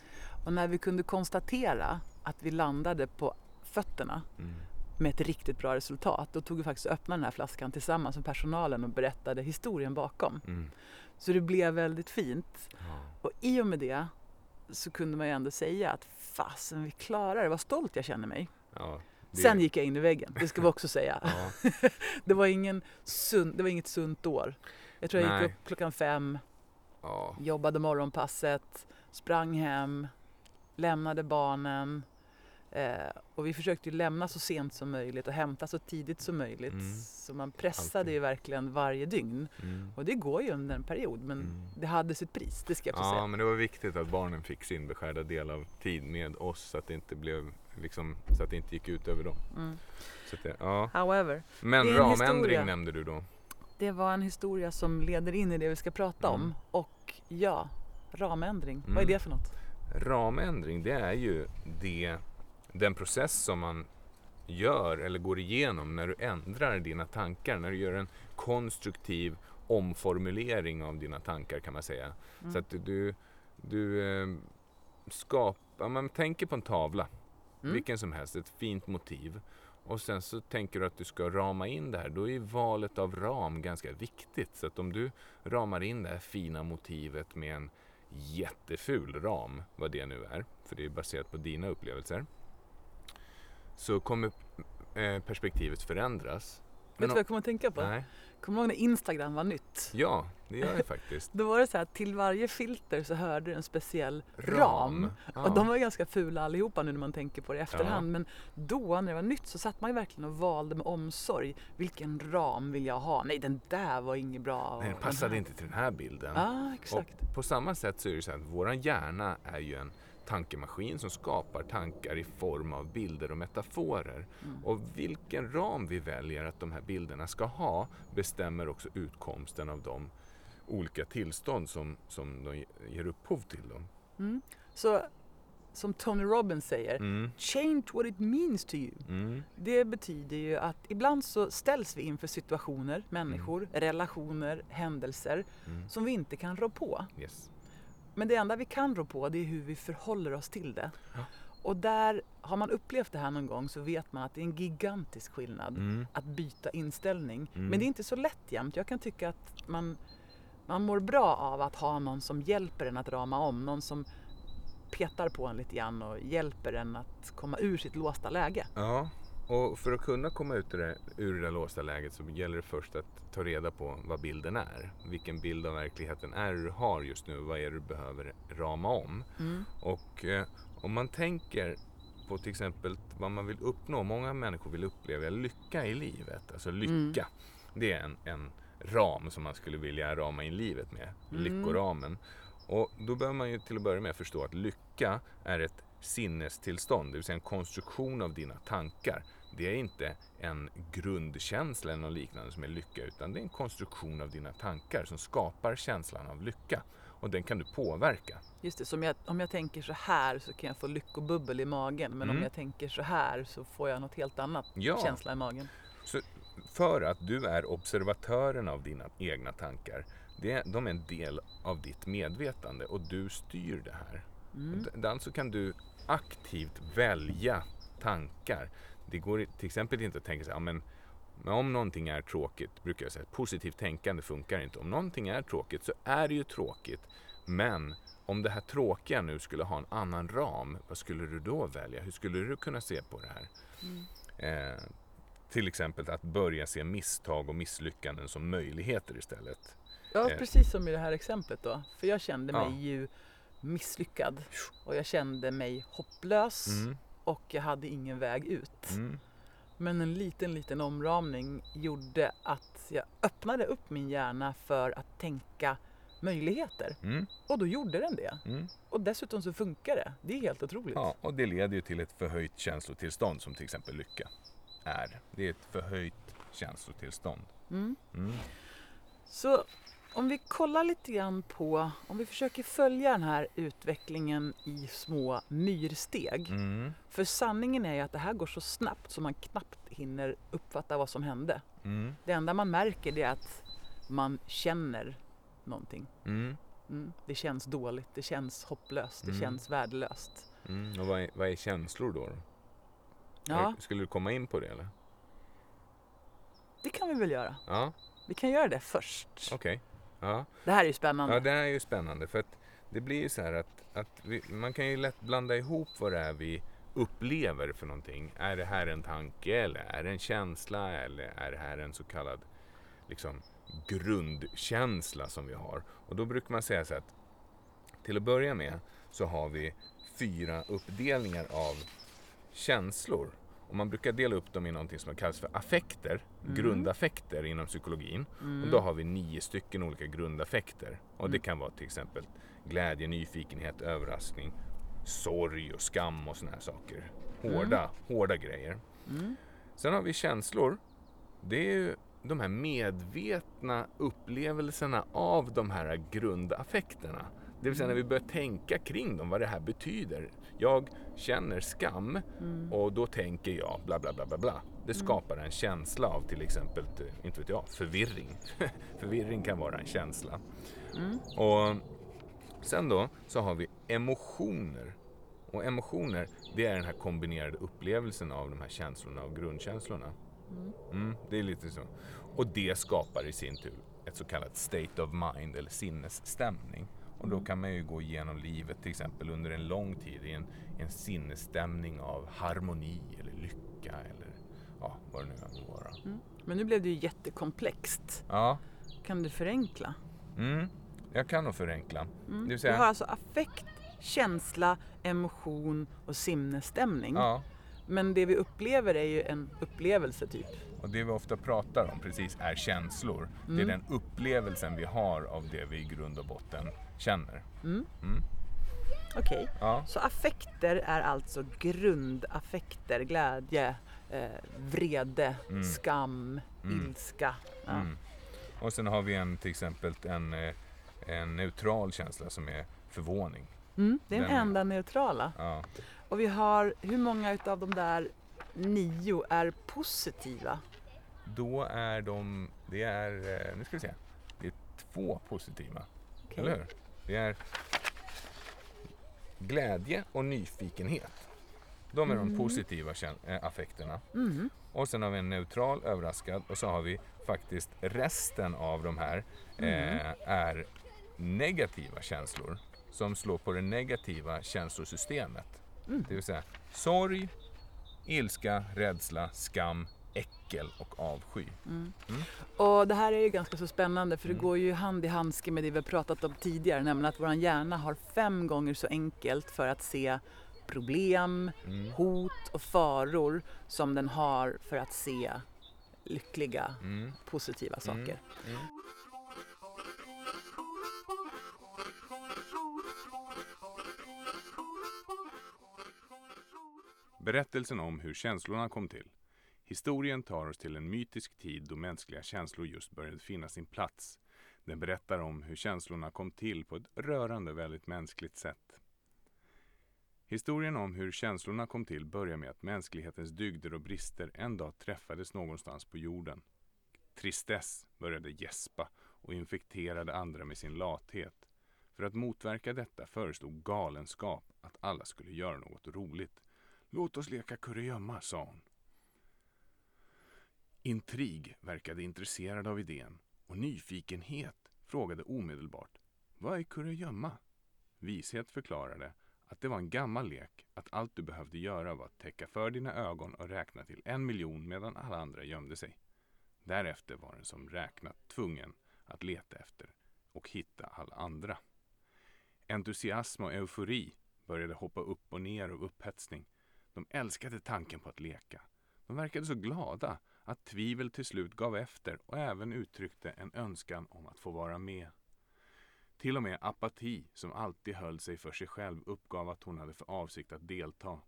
Och när vi kunde konstatera att vi landade på fötterna Mm. Med ett riktigt bra resultat, då tog vi faktiskt och öppnade den här flaskan tillsammans med personalen och berättade historien bakom. Mm. Så det blev väldigt fint. Ja. Och i och med det så kunde man ju ändå säga att fasen vi klarar det, vad stolt jag känner mig. Ja, det- Sen gick jag in i väggen, det ska vi också säga. Ja. <laughs> Det var, ingen sund, det var inget sunt år. Jag tror jag Nej. gick upp klockan fem, jobbade morgonpasset, sprang hem, lämnade barnen. Eh, och vi försökte ju lämna så sent som möjligt och hämta så tidigt som möjligt. Mm. Så man pressade Alltid. ju verkligen varje dygn. Mm. Och det går ju under en period men Mm. det hade sitt pris, det ska jag också Ja, säga. men det var viktigt att barnen fick sin beskärda del av tid med oss så att det inte blev liksom, så att det inte gick ut över dem. Mm. Så det, ja. However, Men ramändring nämnde du då. det var en historia som leder in i det vi ska prata om. Mm. Och ja, ramändring, vad är Mm. det för något? Ramändring, det är ju det, den process som man gör eller går igenom när du ändrar dina tankar, när du gör en konstruktiv omformulering av dina tankar kan man säga. Så att du, du eh, skapar, man tänker på en tavla, Mm. vilken som helst, ett fint motiv. Och sen så tänker du att du ska rama in det här, då är valet av ram ganska viktigt. Så att om du ramar in det här fina motivet med en jätteful ram, vad det nu är, för det är baserat på dina upplevelser, så kommer eh, perspektivet förändras. Vet du vad jag kommer att tänka på? Nej. Kommer du ihåg när Instagram var nytt? Ja, det gör jag <laughs> faktiskt. Då var det så här, till varje filter så hörde du en speciell ram. Ja. Och de var ganska fula allihopa nu när man tänker på det i efterhand. Men då när det var nytt så satt man ju verkligen och valde med omsorg. Vilken ram vill jag ha? Nej den där var inget bra. Nej, den passade här- inte till den här bilden. Ja, exakt. Och på samma sätt så är det så att våran hjärna är ju en tankemaskin som skapar tankar i form av bilder och metaforer. Mm. Och vilken ram vi väljer att de här bilderna ska ha bestämmer också utkomsten av de olika tillstånd som, som de ge- ger upphov till. Dem. Mm. Så som Tony Robbins säger, Mm. change what it means to you. Mm. Det betyder ju att ibland så ställs vi inför situationer, människor, relationer, händelser Mm. som vi inte kan rå på. Yes. Men det enda vi kan rå på det är hur vi förhåller oss till det. Ja. Och där, har man upplevt det här någon gång så vet man att det är en gigantisk skillnad Mm. att byta inställning. Mm. Men det är inte så lätt jämt. Jag kan tycka att man, man mår bra av att ha någon som hjälper en att rama om. Någon som petar på en lite grann och hjälper en att komma ur sitt låsta läge. Ja, och för att kunna komma ut ur det, ur det låsta läget så gäller det först att ta reda på vad bilden är. Vilken bild av verkligheten är du har just nu? Vad är det du behöver rama om? Mm. Och eh, om man tänker på till exempel vad man vill uppnå. Många människor vill uppleva lycka i livet. Alltså lycka. Det är en, en ram som man skulle vilja rama in livet med. Mm. Lyckoramen. Och då behöver man ju till att börja med förstå att lycka är ett sinnestillstånd, det vill säga en konstruktion av dina tankar. Det är inte en grundkänsla eller något liknande som är lycka, utan det är en konstruktion av dina tankar som skapar känslan av lycka. Och den kan du påverka. Just det, som jag, om jag tänker så här så kan jag få lyckobubbel i magen. Men om Mm. jag tänker så här så får jag något helt annat Ja. känsla i magen. För att du är observatören av dina egna tankar. Det, de är en del av ditt medvetande och du styr det här. Mm. Och d- Alltså kan du aktivt välja tankar. Det går till exempel inte att tänka här, "Ja, men, men om någonting är tråkigt, brukar jag säga, positivt tänkande funkar inte. Om någonting är tråkigt så är det ju tråkigt. Men om det här tråkiga nu skulle ha en annan ram, vad skulle du då välja? Hur skulle du kunna se på det här? Eh, till exempel att börja se misstag och misslyckanden som möjligheter istället. Ja, Eh. precis som i det här exemplet då. För jag kände mig Ja. ju misslyckad. Och jag kände mig hopplös. Mm, Och jag hade ingen väg ut. mm, Men en liten, liten omramning gjorde att jag öppnade upp min hjärna för att tänka möjligheter. mm, Och då gjorde den det. mm. Och dessutom så funkar det. Det är helt otroligt. Ja, och det leder ju till ett förhöjt känslotillstånd som till exempel lycka är. Det är ett förhöjt känslotillstånd. Mm. Mm. Så om vi kollar lite grann på, om vi försöker följa den här utvecklingen i små myrsteg. Mm. För sanningen är ju att det här går så snabbt så man knappt hinner uppfatta vad som hände. Mm. Det enda man märker det är att man känner någonting. Mm. Mm. Det känns dåligt, det känns hopplöst, det Mm. känns värdelöst. Mm. Och vad är, vad är känslor då? då? Ja, Skulle du komma in på det eller? det kan vi väl göra. Ja, Vi kan göra det först. okej. Ja. Det här är ju spännande. ja, det här är ju spännande för att det blir ju så här att, att vi, man kan ju lätt blanda ihop vad det är vi upplever för någonting. Är det här en tanke eller är det en känsla eller är det här en så kallad liksom, grundkänsla som vi har? Och då brukar man säga så att till att börja med så har vi fyra uppdelningar av känslor. Och man brukar dela upp dem i någonting som kallas för affekter, grundaffekter inom psykologin. Och då har vi nio stycken olika grundaffekter. Och det kan vara till exempel glädje, nyfikenhet, överraskning, sorg och skam och såna här saker. Hårda, hårda grejer. Sen har vi känslor. Det är ju de här medvetna upplevelserna av de här grundaffekterna. Det vill säga när vi börjar tänka kring dem, vad det här betyder. Jag känner skam och då tänker jag bla bla bla bla bla. Det skapar en känsla av till exempel, eh, inte vet jag, förvirring. <laughs> förvirring kan vara en känsla. Och sen då så har vi emotioner. Och emotioner, det är den här kombinerade upplevelsen av de här känslorna och grundkänslorna. Mm, det är lite så. Och det skapar i sin tur ett så kallat state of mind eller sinnesstämning. Och då kan man ju gå igenom livet till exempel under en lång tid i en, en sinnesstämning av harmoni eller lycka eller ja, vad det nu kan vara. Men nu blev det ju jättekomplext. Ja, Kan du förenkla? mm, jag kan nog förenkla. Det vill Vi säga, har alltså affekt, känsla, emotion och sinnesstämning. ja, Men det vi upplever är ju en upplevelse typ. och det vi ofta pratar om precis är känslor. Det är den upplevelsen vi har av det vi i grund och botten känner. Okej. Ja, Så affekter är alltså grundaffekter, glädje, eh, vrede, skam, ilska. Ja. Mm. Och sen har vi en, till exempel en, eh, en neutral känsla som är förvåning. Mm, det är den Den enda neutrala. Ja. Och vi har, hur många utav de där nio är positiva? Då är de, det är, eh, nu ska vi se, det är två positiva. Okej. Eller hur? Det är glädje och nyfikenhet. De är de positiva kän- äh, affekterna. Mm. Och sen har vi en neutral, överraskad och så har vi faktiskt resten av de här eh, är negativa känslor som slår på det negativa känslosystemet. Det vill säga sorg, ilska, rädsla, skam, äckel och avsky. Och det här är ju ganska så spännande för det går ju hand i handske med det vi har pratat om tidigare, nämligen att vår hjärna har fem gånger så enkelt för att se problem, hot och faror som den har för att se lyckliga, Mm. positiva saker. Berättelsen om hur känslorna kom till. Historien tar oss till en mytisk tid då mänskliga känslor just började finna sin plats. Den berättar om hur känslorna kom till på ett rörande väldigt mänskligt sätt. Historien om hur känslorna kom till börjar med att mänsklighetens dygder och brister en dag träffades någonstans på jorden. Tristess började gäspa och infekterade andra med sin lathet. För att motverka detta föreslog galenskap att alla skulle göra något roligt. Låt oss leka kurragömma, sa hon. Intrig verkade intresserad av idén och nyfikenhet frågade omedelbart Vad är kurragömma? Vishet förklarade att det var en gammal lek att allt du behövde göra var att täcka för dina ögon och räkna till en miljon medan alla andra gömde sig. Därefter var den som räknat tvungen att leta efter och hitta alla andra. Entusiasm och eufori började hoppa upp och ner av upphetsning. De älskade tanken på att leka. De verkade så glada att tvivel till slut gav efter och även uttryckte en önskan om att få vara med. Till och med apati, som alltid höll sig för sig själv, uppgav att hon hade för avsikt att delta.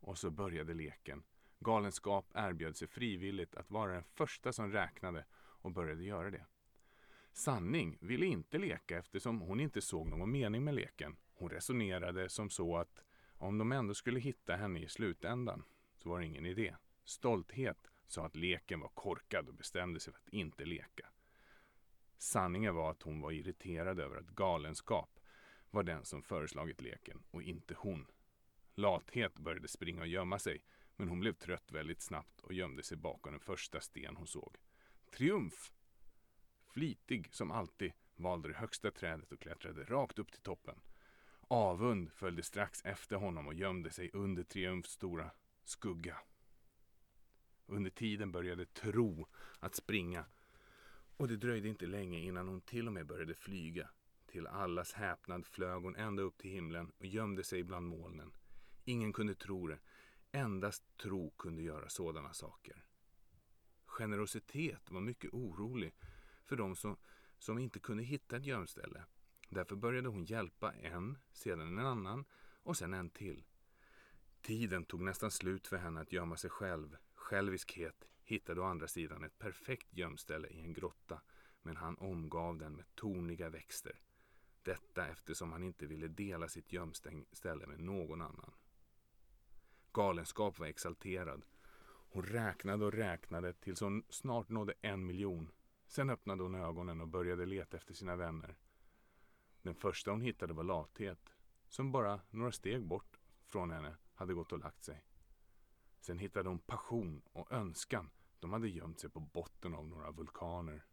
Och så började leken. Galenskap erbjöd sig frivilligt att vara den första som räknade och började göra det. Sanning ville inte leka eftersom hon inte såg någon mening med leken. Hon resonerade som så att om de ändå skulle hitta henne i slutändan så var det ingen idé. Stolthet sa att leken var korkad och bestämde sig för att inte leka. Sanningen var att hon var irriterad över att galenskap var den som föreslagit leken och inte hon. Lathet började springa och gömma sig men hon blev trött väldigt snabbt och gömde sig bakom den första sten hon såg. Triumf! Flitig som alltid valde det högsta trädet och klättrade rakt upp till toppen. Avund följde strax efter honom och gömde sig under Triumfs stora skugga. Under tiden började Tro att springa och det dröjde inte länge innan hon till och med började flyga. Till allas häpnad flög hon ända upp till himlen och gömde sig bland molnen. Ingen kunde tro det. Endast tro kunde göra sådana saker. Generositet var mycket orolig för de som, som inte kunde hitta ett gömställe. Därför började hon hjälpa en, sedan en annan och sen en till. Tiden tog nästan slut för henne att gömma sig själv. Själviskhet hittade å andra sidan ett perfekt gömställe i en grotta men han omgav den med torniga växter. Detta eftersom han inte ville dela sitt gömställe med någon annan. Galenskap var exalterad. Hon räknade och räknade tills hon snart nådde en miljon. Sen öppnade hon ögonen och började leta efter sina vänner. Den första hon hittade var lathet, som bara några steg bort från henne hade gått och lagt sig. Sen hittade hon passion och önskan. De hade gömt sig på botten av några vulkaner.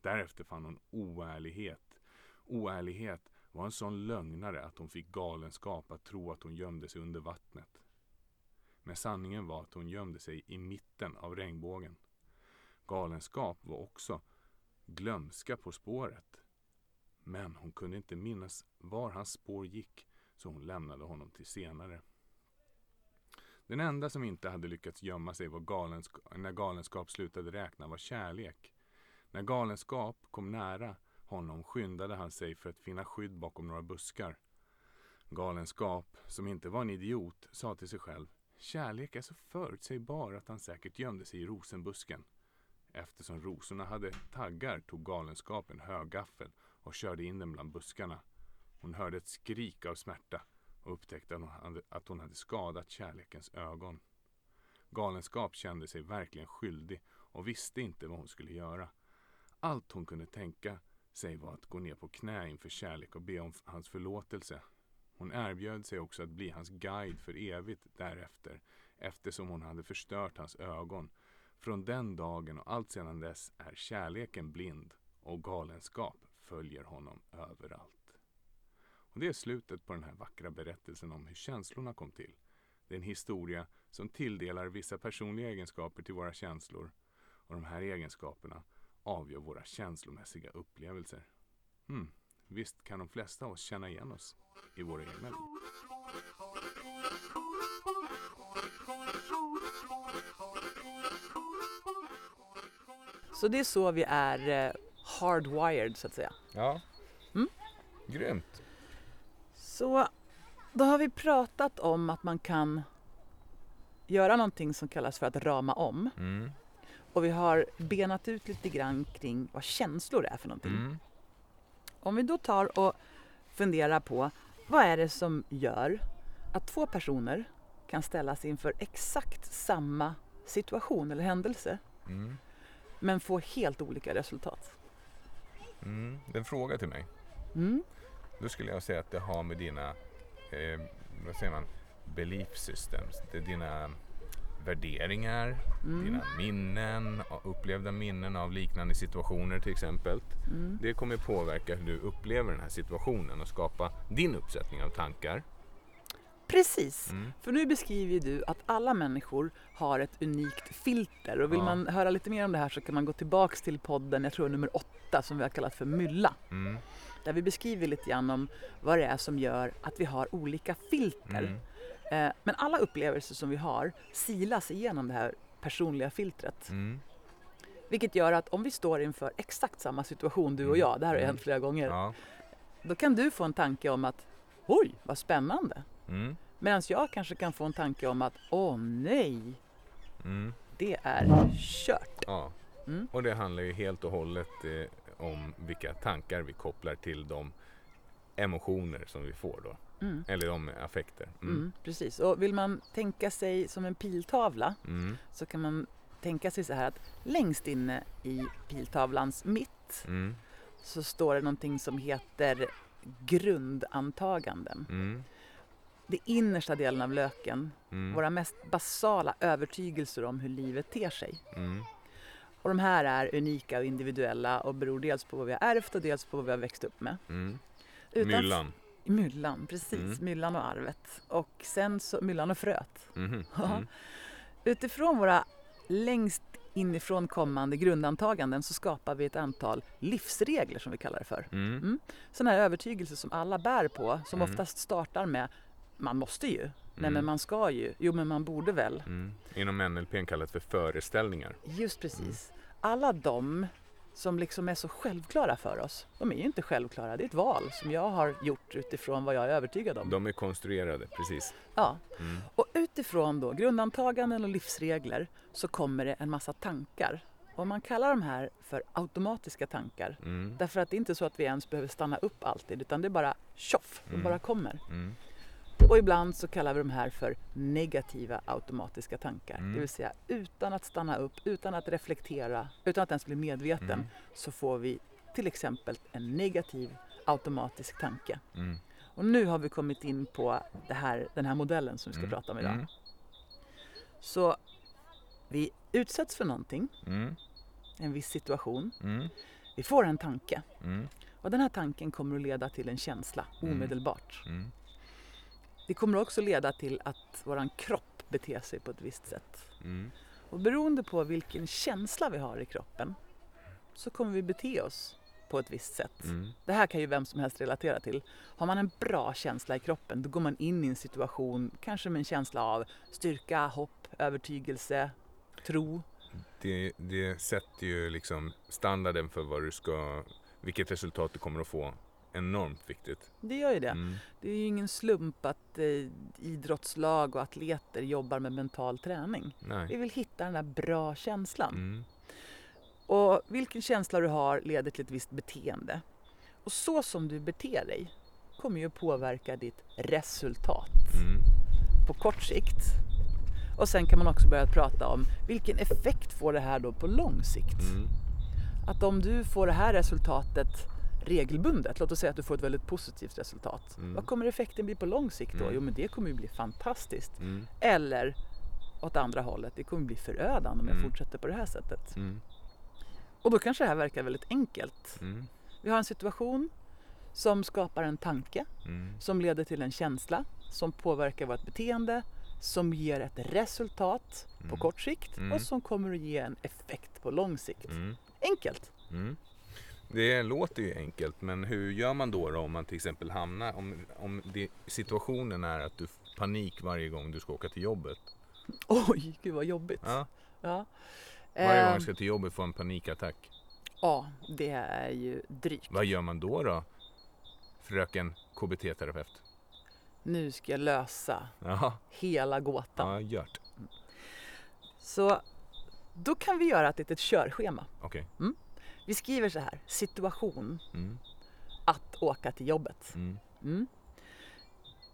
Därefter fann hon oärlighet. Oärlighet var en sån lögnare att hon fick galenskap att tro att hon gömde sig under vattnet. Men sanningen var att hon gömde sig i mitten av regnbågen. Galenskap var också glömska på spåret. Men hon kunde inte minnas var hans spår gick så hon lämnade honom till senare. Den enda som inte hade lyckats gömma sig var galensk när galenskap slutade räkna var kärlek. När galenskap kom nära honom skyndade han sig för att finna skydd bakom några buskar. Galenskap, som inte var en idiot, sa till sig själv Kärlek är så förutsägbar att han säkert gömde sig i rosenbusken. Eftersom rosorna hade taggar tog galenskap en högaffel och körde in den bland buskarna. Hon hörde ett skrik av smärta och upptäckte att hon hade, skadat kärlekens ögon. Galenskap kände sig verkligen skyldig och visste inte vad hon skulle göra. Allt hon kunde tänka sig var att gå ner på knä inför kärlek och be om hans förlåtelse. Hon erbjöd sig också att bli hans guide för evigt därefter eftersom hon hade förstört hans ögon. Från den dagen och allt sedan dess är kärleken blind och galenskap följer honom överallt. Och det är slutet på den här vackra berättelsen om hur känslorna kom till. Det är en historia som tilldelar vissa personliga egenskaper till våra känslor och de här egenskaperna avgör våra känslomässiga upplevelser. Hmm, visst kan de flesta av oss känna igen oss i våra egna liv. Så det är så vi är eh, hardwired så att säga. Ja, Mm. grymt. Så då har vi pratat om att man kan göra någonting som kallas för att rama om. Mm. Och vi har benat ut lite grann kring vad känslor är för någonting. Mm. Om vi då tar och funderar på vad är det som gör att två personer kan ställas inför exakt samma situation eller händelse Mm. men få helt olika resultat. Mm. Det är en fråga till mig. Mm. Då skulle jag säga att det har med dina, eh, vad säger man, belief systems. Det är dina värderingar, Mm. dina minnen, upplevda minnen av liknande situationer till exempel. Mm. Det kommer påverka hur du upplever den här situationen och skapa din uppsättning av tankar. Precis, Mm. för nu beskriver du att alla människor har ett unikt filter och vill Ja. man höra lite mer om det här så kan man gå tillbaks till podden, jag tror nummer åtta som vi har kallat för Mylla. Där vi beskriver lite grann om vad det är som gör att vi har olika filter. Mm. Eh, Men alla upplevelser som vi har silas igenom det här personliga filtret. Mm. Vilket gör att om vi står inför exakt samma situation du och Mm. jag, det här har Mm. hänt flera gånger, Ja. då kan du få en tanke om att oj, vad spännande. Mm. Medan jag kanske kan få en tanke om att åh nej, Mm. det är kört. Ja. Mm. Och det handlar ju helt och hållet eh, om vilka tankar vi kopplar till de emotioner som vi får då. Mm. Eller de affekter. Mm. Mm, precis, och vill man tänka sig som en piltavla Mm. så kan man tänka sig så här att längst inne i piltavlans mitt Mm. så står det någonting som heter grundantaganden. Mm. Det innersta delen av löken, Mm. våra mest basala övertygelser om hur livet ter sig. Mm. Och de här är unika och individuella och beror dels på vad vi har ärvt och dels på vad vi har växt upp med. Mm. Utan- Myllan. Myllan, precis. Mm. Myllan och arvet. Och sen så, myllan och fröet. Ja. Mm. Utifrån våra längst inifrån kommande grundantaganden så skapar vi ett antal livsregler som vi kallar det för. Mm. Mm. Sådana här övertygelser som alla bär på, som Mm. oftast startar med man måste ju, nej Mm. men man ska ju, jo men man borde väl. Mm. Inom NLP kallat för föreställningar. Just precis. Alla de som liksom är så självklara för oss, de är ju inte självklara. Det är ett val som jag har gjort utifrån vad jag är övertygad om. De är konstruerade, precis. Ja. Mm. Och utifrån då grundantaganden och livsregler så kommer det en massa tankar. Och man kallar de här för automatiska tankar. Mm. Därför att det är inte så att vi ens behöver stanna upp alltid utan det är bara tjoff, de Mm. bara kommer. Och ibland så kallar vi de här för negativa automatiska tankar. Mm. Det vill säga utan att stanna upp, utan att reflektera, utan att ens bli medveten Mm. så får vi till exempel en negativ automatisk tanke. Mm. Och nu har vi kommit in på här, den här modellen som vi ska Mm. prata om idag. Mm. Så vi utsätts för någonting, Mm. en viss situation. Vi får en tanke och den här tanken kommer att leda till en känsla omedelbart. Mm. Det kommer också leda till att våran kropp beter sig på ett visst sätt. Mm. Och beroende på vilken känsla vi har i kroppen så kommer vi bete oss på ett visst sätt. Mm. Det här kan ju vem som helst relatera till. Har man en bra känsla i kroppen då går man in i en situation kanske med en känsla av styrka, hopp, övertygelse, tro. Det, det sätter ju liksom standarden för vad du ska, vilket resultat du kommer att få enormt viktigt. Det gör ju det. Mm. Det är ju ingen slump att eh, idrottslag och atleter jobbar med mental träning. Vi Nej. vill hitta den där bra känslan. Mm. Och vilken känsla du har leder till ett visst beteende. Och så som du beter dig kommer ju påverka ditt resultat Mm. på kort sikt. Och sen kan man också börja prata om vilken effekt får det här då på lång sikt? Mm. Att om du får det här resultatet regelbundet, låt oss säga att du får ett väldigt positivt resultat. Mm. Vad kommer effekten bli på lång sikt då? Mm. Jo men det kommer ju bli fantastiskt. Mm. Eller åt andra hållet, det kommer bli förödande om jag Mm. fortsätter på det här sättet. Mm. Och då kanske det här verkar väldigt enkelt. Mm. Vi har en situation som skapar en tanke, som leder till en känsla, som påverkar vårt beteende, som ger ett resultat på kort sikt och som kommer att ge en effekt på lång sikt. Enkelt! Mm. Det låter ju enkelt, men hur gör man då, då om man till exempel hamnar, om, om det, situationen är att du får panik varje gång du ska åka till jobbet. Oj, gud vad jobbigt! Ja. Ja. Varje gång Ehm, jag ska till jobbet får en panikattack. ja, det är ju drygt. Vad gör man då då? Fröken KBT-terapeut. Nu ska jag lösa Ja, hela gåtan. ja gjort. Så då kan vi göra ett litet körschema. Okej. Vi skriver så här, situation Mm. att åka till jobbet. Mm. Mm.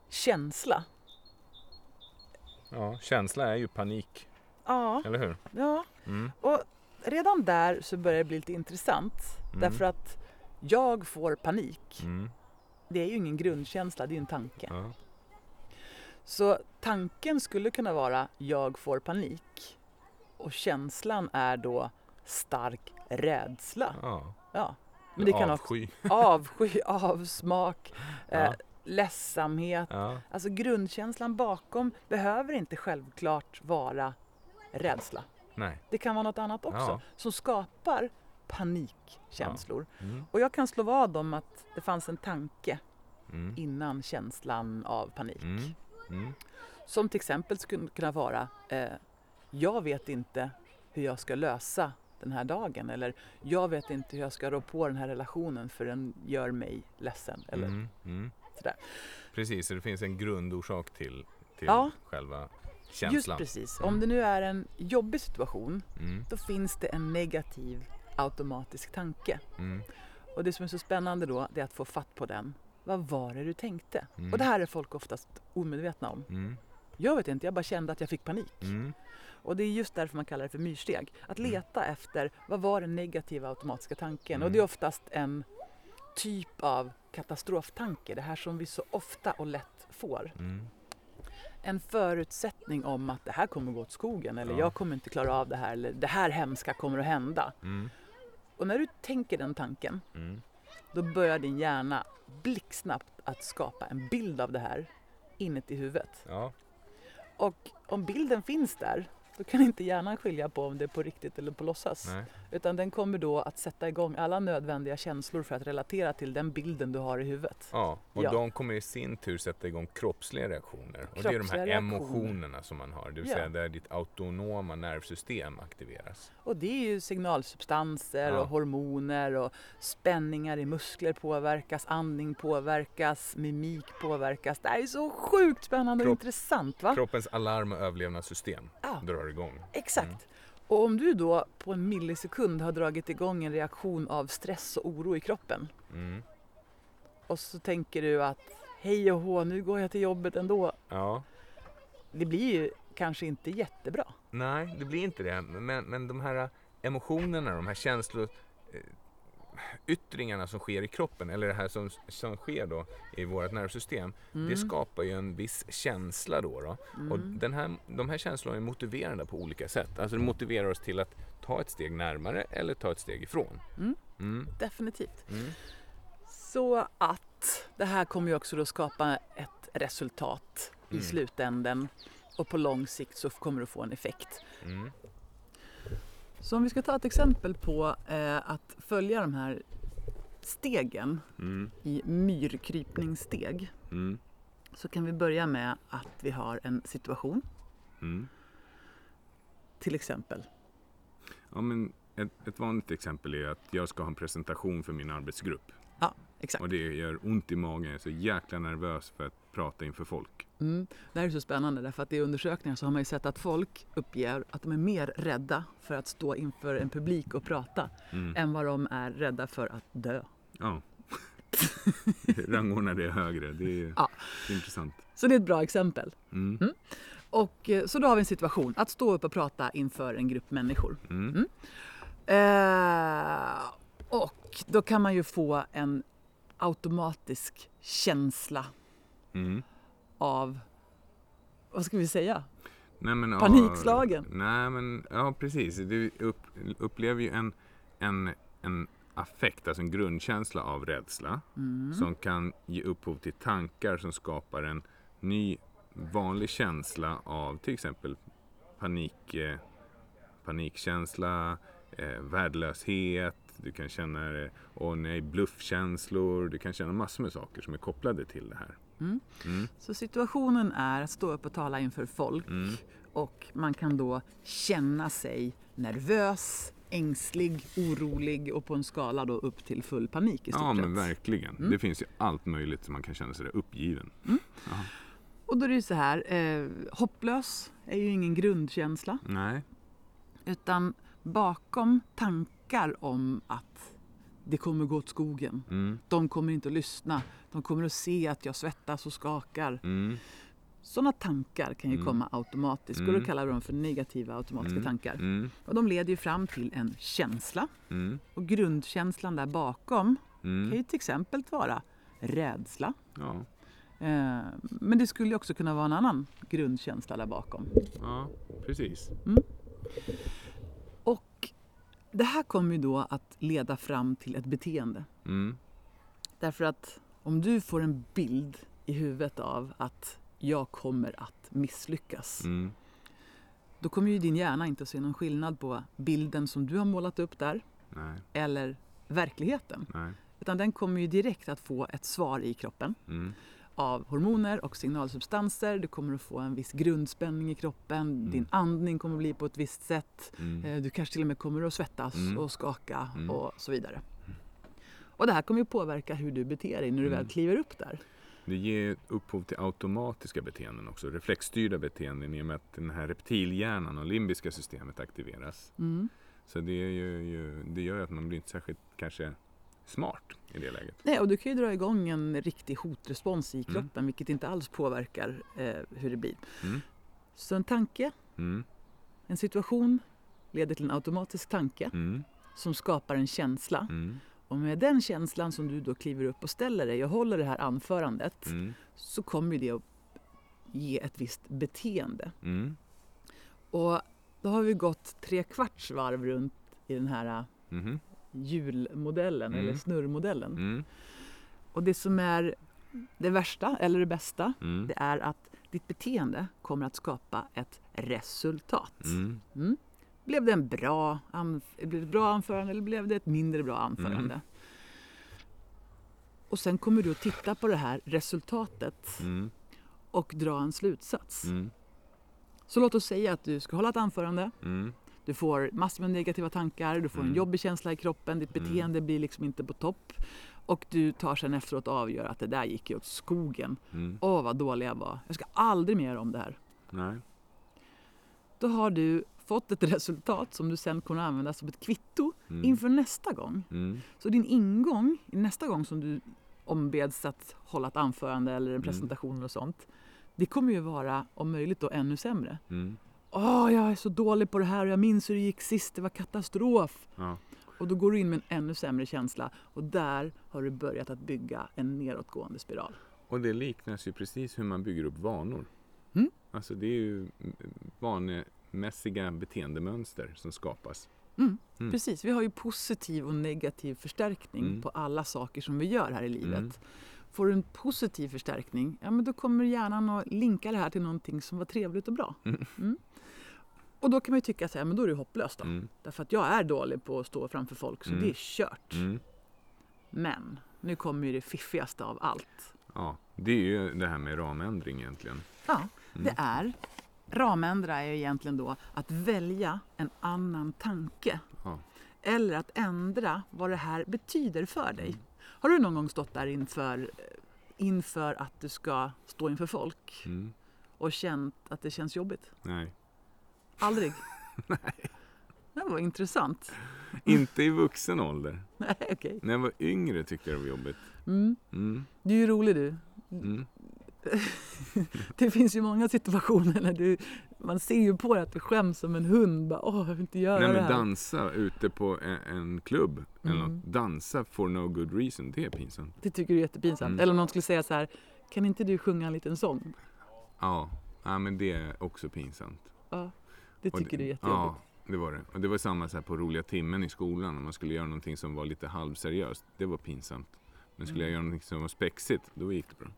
Känsla. Ja, känsla är ju panik, Ja, eller hur? ja. Mm. Och redan där så börjar det bli lite intressant. Mm. Därför att jag får panik. Det är ju ingen grundkänsla, det är ju en tanke. Ja. Så tanken skulle kunna vara jag får panik. Och känslan är då stark rädsla. Ja. Ja. Men det kan också Avsky. <laughs> avsky, avsmak, eh, Ja. ledsamhet. Ja. Alltså grundkänslan bakom behöver inte självklart vara rädsla. Nej. Det kan vara något annat också Ja. som skapar panikkänslor. Mm. Och jag kan slå vad om att det fanns en tanke Mm. innan känslan av panik. Mm. Mm. Som till exempel skulle kunna vara eh, jag vet inte hur jag ska lösa den här dagen eller jag vet inte hur jag ska rå på den här relationen för den gör mig ledsen. Eller Mm. Mm. sådär. Precis, så det finns en grundorsak till, till Ja. själva Just känslan. precis. Mm. Om det nu är en jobbig situation Mm. då finns det en negativ automatisk tanke. Mm. Och det som är så spännande då det är att få fatt på den. Vad var det du tänkte? Mm. Och det här är folk oftast omedvetna om. Mm. Jag vet inte, jag bara kände att jag fick panik. Mm. Och det är just därför man kallar det för myrsteg. Att Mm. leta efter vad var den negativa automatiska tanken? Mm. Och det är oftast en typ av katastroftanke. Det här som vi så ofta och lätt får. Mm. En förutsättning om att det här kommer gå åt skogen eller Ja. jag kommer inte klara av det här eller det här hemska kommer att hända. Mm. Och när du tänker den tanken Mm. då börjar din hjärna blixtsnabbt att skapa en bild av det här inuti huvudet. Ja. Och om bilden finns där då kan inte hjärnan skilja på om det är på riktigt eller på låtsas. Nej. Utan den kommer då att sätta igång alla nödvändiga känslor för att relatera till den bilden du har i huvudet. Ja, och Ja. de kommer i sin tur sätta igång kroppsliga reaktioner. Och det är de här emotionerna som man har, det vill Ja. säga där ditt autonoma nervsystem aktiveras. Och det är ju signalsubstanser Ja. och hormoner och spänningar i muskler påverkas, andning påverkas, mimik påverkas. Det här är så sjukt spännande och Kropp- intressant va? Kroppens alarm och överlevnadssystem drar igång. Exakt. Mm. Och om du då på en millisekund har dragit igång en reaktion av stress och oro i kroppen Mm. och så tänker du att hej och hå, nu går jag till jobbet ändå. Ja. Det blir ju kanske inte jättebra. Nej, det blir inte det. Men, men de här emotionerna, de här känslor eh, yttringarna som sker i kroppen eller det här som, som sker då i vårt nervsystem Mm. det skapar ju en viss känsla då. då. Och den här, de här känslorna är motiverande på olika sätt. Alltså det motiverar oss till att ta ett steg närmare eller ta ett steg ifrån. Mm. Mm. Definitivt. Mm. Så att det här kommer ju också då skapa ett resultat i Mm. slutänden och på lång sikt så kommer det få en effekt. Så om vi ska ta ett exempel på eh, att följa de här stegen Mm. i myrkrypningssteg Mm. så kan vi börja med att vi har en situation Mm. till exempel. Ja, men ett, ett vanligt exempel är att jag ska ha en presentation för min arbetsgrupp. Ja, exakt. Och det gör ont i magen. Jag är så jäkla nervös för att prata inför folk. Mm. Det här är så spännande därför att i undersökningar så har man ju sett att folk uppger att de är mer rädda för att stå inför en publik och prata Mm. än vad de är rädda för att dö. Ja. <laughs> Rangordna det högre. Det är, Ja. det är intressant. Så det är ett bra exempel. Mm. Och, eh, så då har vi en situation att stå upp och prata inför en grupp människor. Mm. Eh, och då kan man ju få en automatisk känsla Mm. Av, vad ska vi säga? Nej, men, ja, Panikslagen. nej, men ja, precis. Du upp, upplever ju en, en, en affekt, alltså en grundkänsla av rädsla Mm. som kan ge upphov till tankar som skapar en ny vanlig känsla av till exempel panik, eh, panikkänsla, eh, värdelöshet, du kan känna eh, åh nej, bluffkänslor, du kan känna massor med saker som är kopplade till det här. Mm. Mm. Så situationen är att stå upp och tala inför folk Mm. och man kan då känna sig nervös, ängslig, orolig och på en skala då upp till full panik i stort Ja men verkligen. Mm. Det finns ju allt möjligt som man kan känna sig där uppgiven. Och då är det ju så här, eh, hopplös är ju ingen grundkänsla Nej. utan bakom tankar om att det kommer gå åt skogen, Mm. de kommer inte att lyssna, de kommer att se att jag svettas och skakar. Mm. Sådana tankar kan ju Mm. komma automatiskt och Mm. då kallar vi dem för negativa automatiska Mm. tankar. Mm. Och de leder ju fram till en känsla Mm. och grundkänslan där bakom kan ju till exempel vara rädsla. Ja. Eh, Men det skulle också kunna vara en annan grundkänsla där bakom. ja, precis. Det här kommer ju då att leda fram till ett beteende. Mm. Därför att om du får en bild i huvudet av att jag kommer att misslyckas. Mm. Då kommer ju din hjärna inte att se någon skillnad på bilden som du har målat upp där Nej. eller verkligheten. Nej. Utan den kommer ju direkt att få ett svar i kroppen Mm. Av hormoner och signalsubstanser. Du kommer att få en viss grundspänning i kroppen. Din andning kommer att bli på ett visst sätt. Mm. Eh, Du kanske till och med kommer att svettas Mm. och skaka Mm. och så vidare. Och det här kommer ju påverka hur du beter dig när du Mm. väl kliver upp där. Det ger upphov till automatiska beteenden också, reflexstyrda beteenden i och med att den här reptilhjärnan och limbiska systemet aktiveras. Mm. Så det, är ju, ju, det gör ju att man blir inte särskilt kanske smart i det läget. Nej, och du kan ju dra igång en riktig hotrespons i Mm. kroppen vilket inte alls påverkar eh, hur det blir. Mm. Så en tanke, Mm. en situation leder till en automatisk tanke Mm. som skapar en känsla. Mm. Och med den känslan som du då kliver upp och ställer dig och håller det här anförandet Mm. så kommer det att ge ett visst beteende. Mm. Och då har vi gått tre kvarts varv runt i den här Mhm. Hjulmodellen Mm. eller snurrmodellen. Mm. Och det som är det värsta eller det bästa Mm. det är att ditt beteende kommer att skapa ett resultat. Mm. Mm. Blev det en bra, blev det ett bra anförande eller blev det ett mindre bra anförande? Mm. Och sen kommer du att titta på det här resultatet och dra en slutsats. Så låt oss säga att du ska hålla ett anförande. Du får massor med negativa tankar, du får en Mm. jobbig känsla i kroppen, ditt Mm. beteende blir liksom inte på topp. Och du tar sen efteråt och avgör att det där gick ju åt skogen. Mm. Åh vad dålig jag var, jag ska aldrig mer om det här. Nej. Då har du fått ett resultat som du sen kommer att använda som ett kvitto Mm. inför nästa gång. Mm. Så din ingång nästa gång som du ombeds att hålla ett anförande eller en Mm. presentation och sånt. Det kommer ju vara om möjligt då ännu sämre. Mm. Åh, jag är så dålig på det här och jag minns hur det gick sist, det var katastrof. Ja. Och då går du in med en ännu sämre känsla och där har du börjat att bygga en nedåtgående spiral. Och det liknas ju precis hur man bygger upp vanor. Mm. Alltså det är ju vanemässiga beteendemönster som skapas. Mm, Mm. Precis, vi har ju positiv och negativ förstärkning Mm. på alla saker som vi gör här i livet. Mm. Får du en positiv förstärkning, ja men då kommer hjärnan att linka det här till någonting som var trevligt och bra. Mm. Mm. Och då kan man ju tycka så här, men då är det hopplöst då. Mm. Därför att jag är dålig på att stå framför folk så Mm. det är kört. Mm. Men nu kommer ju det fiffigaste av allt. Ja, det är ju det här med ramändring egentligen. Ja, Mm. det är ramändra är ju egentligen då att välja en annan tanke. Ja. Eller att ändra vad det här betyder för dig. Mm. Har du någon gång stått där inför, inför att du ska stå inför folk Mm. och känt att det känns jobbigt? Nej. Aldrig? <laughs> Nej. Det var intressant. Inte i vuxen ålder. <laughs> Nej, okej. När jag var yngre tyckte jag det var jobbigt. Mm. Mm. Du är ju rolig du. Mm. <laughs> Det finns ju många situationer när du, man ser ju på dig att du skäms som en hund. Bara, Åh, jag vill inte göra Nej det men här. dansa ute på en, en klubb eller Mm. något. Dansa for no good reason. Det är pinsamt. Det tycker du är jättepinsamt. Mm. Eller om någon skulle säga så här, kan inte du sjunga en liten sång? Ja, ja men det är också pinsamt. Ja, det tycker det, du är jättejobbigt. Ja, det var det. Och det var samma så här på roliga timmen i skolan. Om man skulle göra någonting som var lite halvseriöst. Det var pinsamt. Men skulle jag Mm. göra någonting som var spexigt, då gick det bra.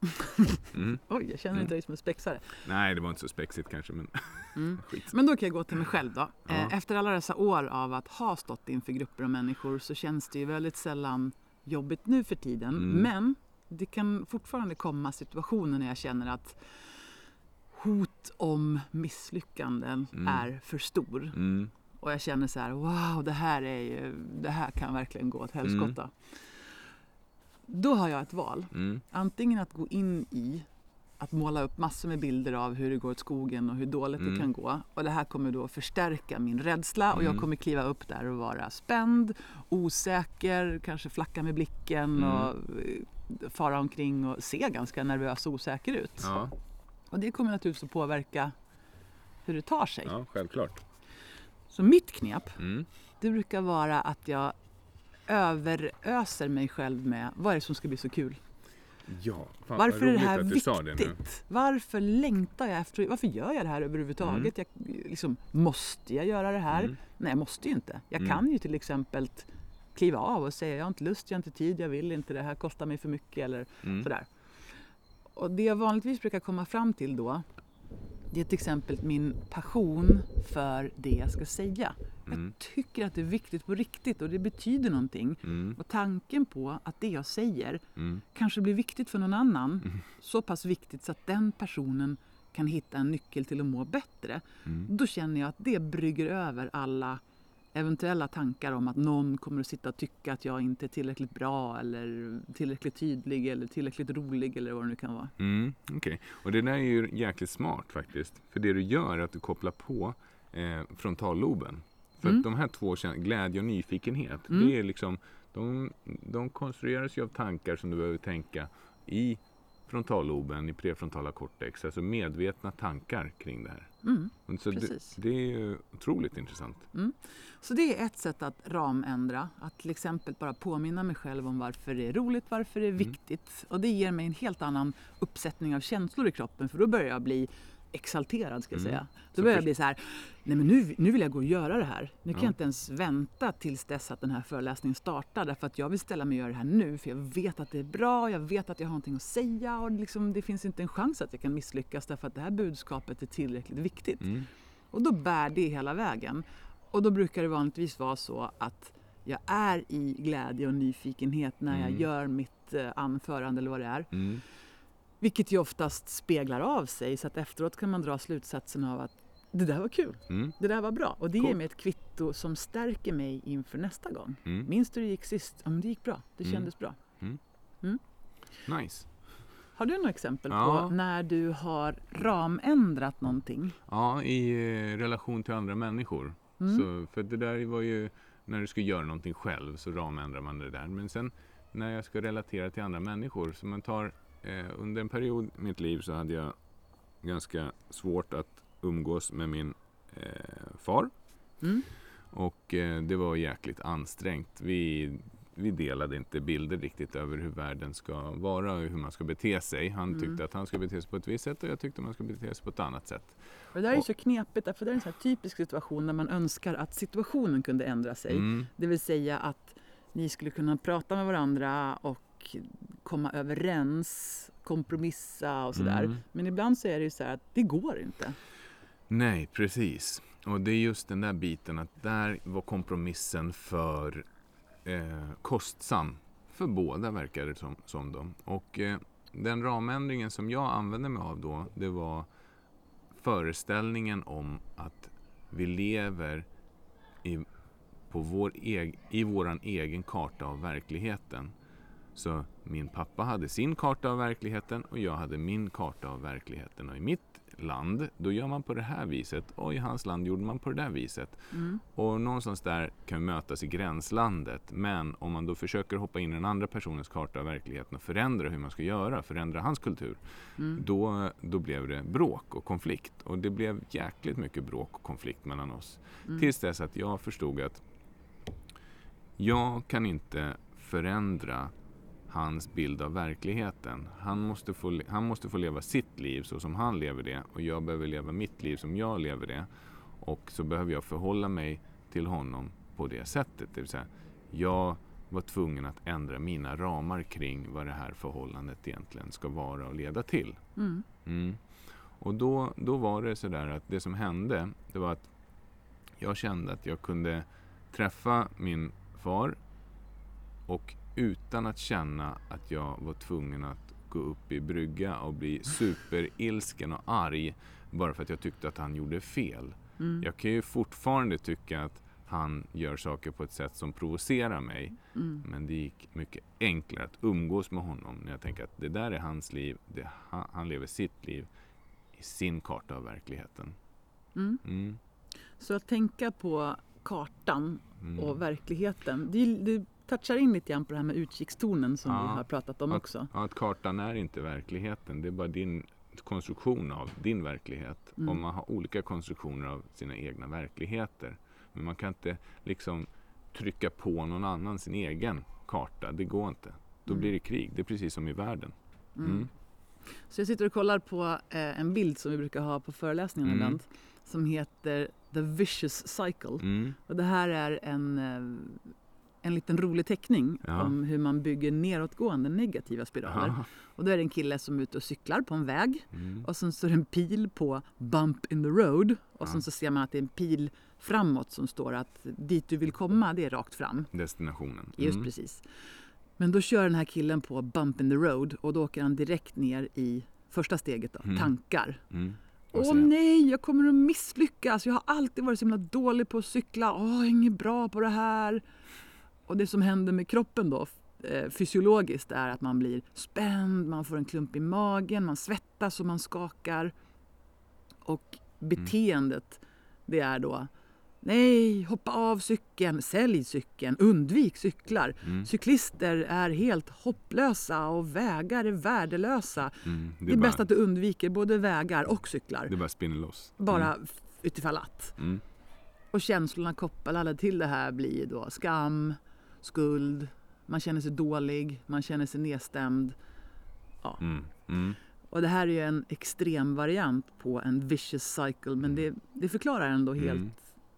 <laughs> Mm. Oj, jag känner Mm. inte dig som en spexare. Nej, det var inte så spexigt kanske, men Mm. <laughs> Men då kan jag gå till mig själv då. Ja. Eh, Efter alla dessa år av att ha stått inför grupper av människor så känns det ju väldigt sällan jobbigt nu för tiden. Mm. Men det kan fortfarande komma situationer när jag känner att hot om misslyckanden Mm. är för stor. Mm. Och jag känner så här, wow, det här, är ju, det här kan verkligen gå åt helskotta. Då har jag ett val. Mm. Antingen att gå in i att måla upp massor med bilder av hur det går åt skogen och hur dåligt Mm. det kan gå. Och det här kommer då förstärka min rädsla och jag Mm. kommer kliva upp där och vara spänd, osäker, kanske flacka med blicken Mm. och eh, fara omkring och se ganska nervös och osäker ut. Ja, Och det kommer naturligtvis att påverka hur det tar sig. ja, självklart. Så mitt knep, Mm. det brukar vara att jag överöser mig själv med vad är det som ska bli så kul. Ja, fan, Varför är det här viktigt? Varför längtar jag efter Varför gör jag det här överhuvudtaget? Jag, liksom, måste jag göra det här? Mm. Nej, jag måste ju inte. Jag Mm. kan ju till exempel kliva av och säga jag har inte lust, jag har inte tid, jag vill inte, det här kostar mig för mycket eller Mm. sådär. Och det jag vanligtvis brukar komma fram till då det är till exempel min passion för det jag ska säga. Mm. Jag tycker att det är viktigt på riktigt och det betyder någonting. Mm. Och tanken på att det jag säger Mm. kanske blir viktigt för någon annan. Mm. Så pass viktigt så att den personen kan hitta en nyckel till att må bättre. Mm. Då känner jag att det brygger över alla eventuella tankar om att någon kommer att sitta och tycka att jag inte är tillräckligt bra eller tillräckligt tydlig eller tillräckligt rolig eller vad det nu kan vara. Mm, Okej, och det där är ju jäkligt smart faktiskt. För det du gör är att du kopplar på eh, frontalloben. För Mm. att de här två glädje och nyfikenhet, Mm. det är liksom, de, de konstrueras ju av tankar som du behöver tänka i frontalloben, i prefrontala cortex. Alltså medvetna tankar kring det här. Mm. Så det, det är ju otroligt intressant. Så det är ett sätt att ramändra. Att till exempel bara påminna mig själv om varför det är roligt, varför det är viktigt. Och det ger mig en helt annan uppsättning av känslor i kroppen för då börjar jag bli exalterad ska jag Mm. säga. Så Då börjar jag bli så här, nej men nu, nu vill jag gå och göra det här. Nu kan Ja. jag inte ens vänta tills dess att den här föreläsningen startar därför att jag vill ställa mig och göra det här nu för jag vet att det är bra, jag vet att jag har någonting att säga och liksom, det finns inte en chans att jag kan misslyckas därför att det här budskapet är tillräckligt viktigt. Mm. Och då bär det hela vägen. Och då brukar det vanligtvis vara så att jag är i glädje och nyfikenhet när jag Mm. gör mitt eh, anförande eller vad det är. Mm. Vilket ju oftast speglar av sig så att efteråt kan man dra slutsatsen av att det där var kul, Mm. det där var bra. Och det ger Coolt. mig ett kvitto som stärker mig inför nästa gång. Mm. Minns du hur det gick sist? Ja, men det gick bra, det Mm. kändes bra. Nice. Har du några exempel Ja. på när du har ramändrat någonting? Ja, i eh, relation till andra människor. Mm. Så, för det där var ju när du ska göra någonting själv så ramändrar man det där. Men sen när jag ska relatera till andra människor, så man tar under en period i mitt liv så hade jag ganska svårt att umgås med min eh, far. Mm. Och eh, det var jäkligt ansträngt. Vi, vi delade inte bilder riktigt över hur världen ska vara och hur man ska bete sig. Han Mm. tyckte att han ska bete sig på ett visst sätt och jag tyckte man ska bete sig på ett annat sätt. Och det där är Och- så knepigt, därför det är en sån här typisk situation när man önskar att situationen kunde ändra sig. Mm. Det vill säga att ni skulle kunna prata med varandra och komma överens, kompromissa och sådär. Mm. Men ibland så är det ju så här att det går inte. Nej, precis. Och det är just den där biten att där var kompromissen för eh, kostsam. För båda verkar det som, som då. Och eh, den ramändringen som jag använde mig av då, det var föreställningen om att vi lever i, på vår eg, i våran egen karta av verkligheten. Så min pappa hade sin karta av verkligheten och jag hade min karta av verkligheten. Och i mitt land, då gör man på det här viset och i hans land gjorde man på det där viset. Mm. Och någonstans där kan vi mötas i gränslandet. Men om man då försöker hoppa in i den andra personens karta av verkligheten och förändra hur man ska göra, förändra hans kultur, Mm. då, då blev det bråk och konflikt. Och det blev jäkligt mycket bråk och konflikt mellan oss. Mm. Tills dess att jag förstod att jag kan inte förändra hans bild av verkligheten. Han måste, få, han måste få leva sitt liv så som han lever det och jag behöver leva mitt liv som jag lever det. Och så behöver jag förhålla mig till honom på det sättet. Det vill säga, jag var tvungen att ändra mina ramar kring vad det här förhållandet egentligen ska vara och leda till. Mm. Mm. Och då, då var det sådär att det som hände, det var att jag kände att jag kunde träffa min far och utan att känna att jag var tvungen att gå upp i brygga och bli superilsken och arg bara för att jag tyckte att han gjorde fel. Mm. Jag kan ju fortfarande tycka att han gör saker på ett sätt som provocerar mig. Mm. Men det gick mycket enklare att umgås med honom när jag tänker att det där är hans liv. Det, han, han lever sitt liv i sin karta av verkligheten. Mm. Mm. Så att tänka på kartan Mm. och verkligheten. Det, det touchar in lite grann på det här med utkikstornen som Ja. vi har pratat om Att- också. Ja, att kartan är inte verkligheten. Det är bara din konstruktion av din verklighet. Mm. Och man har olika konstruktioner av sina egna verkligheter. Men man kan inte liksom trycka på någon annan sin egen karta. Det går inte. Då Mm. blir det krig. Det är precis som i världen. Mm. Mm. Så jag sitter och kollar på eh, en bild som vi brukar ha på föreläsningarna Mm. ibland. Som heter The Vicious Cycle. Mm. Och det här är en, eh, en liten rolig teckning Ja. om hur man bygger nedåtgående negativa spiraler. Ja. Och då är det en kille som är ute och cyklar på en väg. Mm. Och sen står det en pil på Bump in the road. Och Ja. sen så ser man att det är en pil framåt som står att dit du vill komma det är rakt fram. Destinationen. Just Mm. precis. Men då kör den här killen på Bump in the road och då åker han direkt ner i första steget då, Mm. tankar. Mm. Åh sen- nej, jag kommer att misslyckas. Jag har alltid varit så himla dålig på att cykla. Åh, jag är inget bra på det här. Och det som händer med kroppen då eh, fysiologiskt är att man blir spänd, man får en klump i magen, man svettas och man skakar. Och beteendet det är då Nej, hoppa av cykeln, sälj cykeln, undvik cyklar. Mm. Cyklister är helt hopplösa och vägar är värdelösa. Mm. Det är bara, bäst att du undviker både vägar och cyklar. Det bara spinner loss. Bara f- utifall att. Mm. Och känslorna kopplade till det här blir då skam, skuld, man känner sig dålig, man känner sig nedstämd. Mm. Mm. Och det här är ju en extrem variant på en vicious cycle men det, det förklarar ändå helt Mm.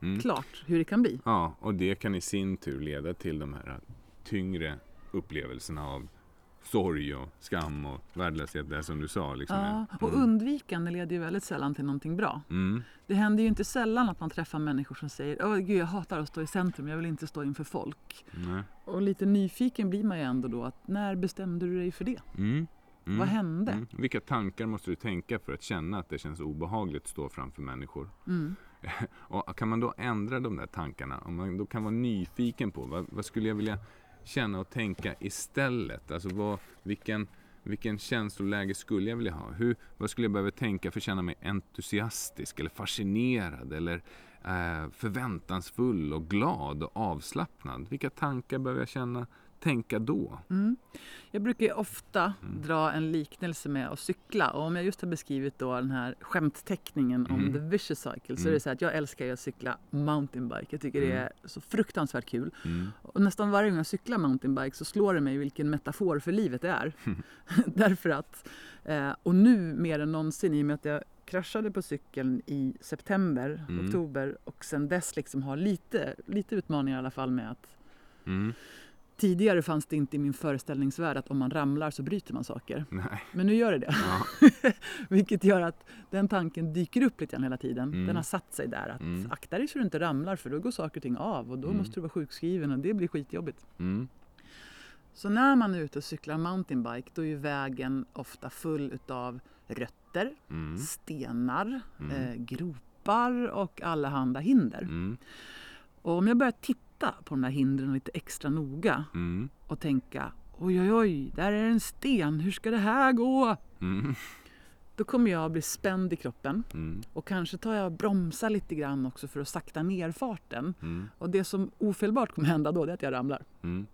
Mm. klart hur det kan bli. Ja, och det kan i sin tur leda till de här tyngre upplevelserna av sorg och skam och värdelöshet, det som du sa. Liksom. Ja, och Mm. undvikande leder ju väldigt sällan till någonting bra. Mm. Det händer ju inte sällan att man träffar människor som säger Åh gud jag hatar att stå i centrum, jag vill inte stå inför folk. Nej. Och lite nyfiken blir man ju ändå då att när bestämde du dig för det? Mm. Mm. Vad hände? Mm. Vilka tankar måste du tänka för att känna att det känns obehagligt att stå framför människor? Mm. <laughs> Och kan man då ändra de där tankarna? Om man då kan vara nyfiken på vad, vad skulle jag vilja känna och tänka istället? Alltså vad, vilken, Vilken känsloläge skulle jag vilja ha? Hur, vad skulle jag behöva tänka för att känna mig entusiastisk eller fascinerad eller eh, förväntansfull och glad och avslappnad? Vilka tankar behöver jag känna, tänka då? Mm. Jag brukar ju ofta Mm. dra en liknelse med att cykla och om jag just har beskrivit då den här skämtteckningen om Mm. the vicious cycle så är Mm. det så här att jag älskar ju att cykla mountainbike. Jag tycker det Mm. är så fruktansvärt kul. Mm. Och nästan varje gång jag cyklar mountainbike så slår det mig vilken metafor för livet det är. <laughs> Därför att, eh, och nu mer än någonsin i och med att jag kraschade på cykeln i september, Mm. oktober och sen dess liksom har lite, lite utmaningar i alla fall med att Mm. Tidigare fanns det inte i min föreställningsvärld att om man ramlar så bryter man saker. Nej. Men nu gör det det. Ja. <laughs> Vilket gör att den tanken dyker upp lite grann hela tiden. Mm. Den har satt sig där. Att Mm. akta dig så du inte ramlar för då går saker och ting av och då Mm. måste du vara sjukskriven och det blir skitjobbigt. Mm. Så när man är ute och cyklar mountainbike då är vägen ofta full utav rötter, Mm. stenar, Mm. eh, gropar och allehanda hinder. Mm. Och om jag börjar titta på de här hindren lite extra noga Mm. och tänka oj oj oj, där är en sten, hur ska det här gå? Mm. Då kommer jag bli spänd i kroppen Mm. och kanske tar jag och bromsar lite grann också för att sakta ner farten. Mm. Och det som ofelbart kommer hända då det är att jag ramlar. Mm.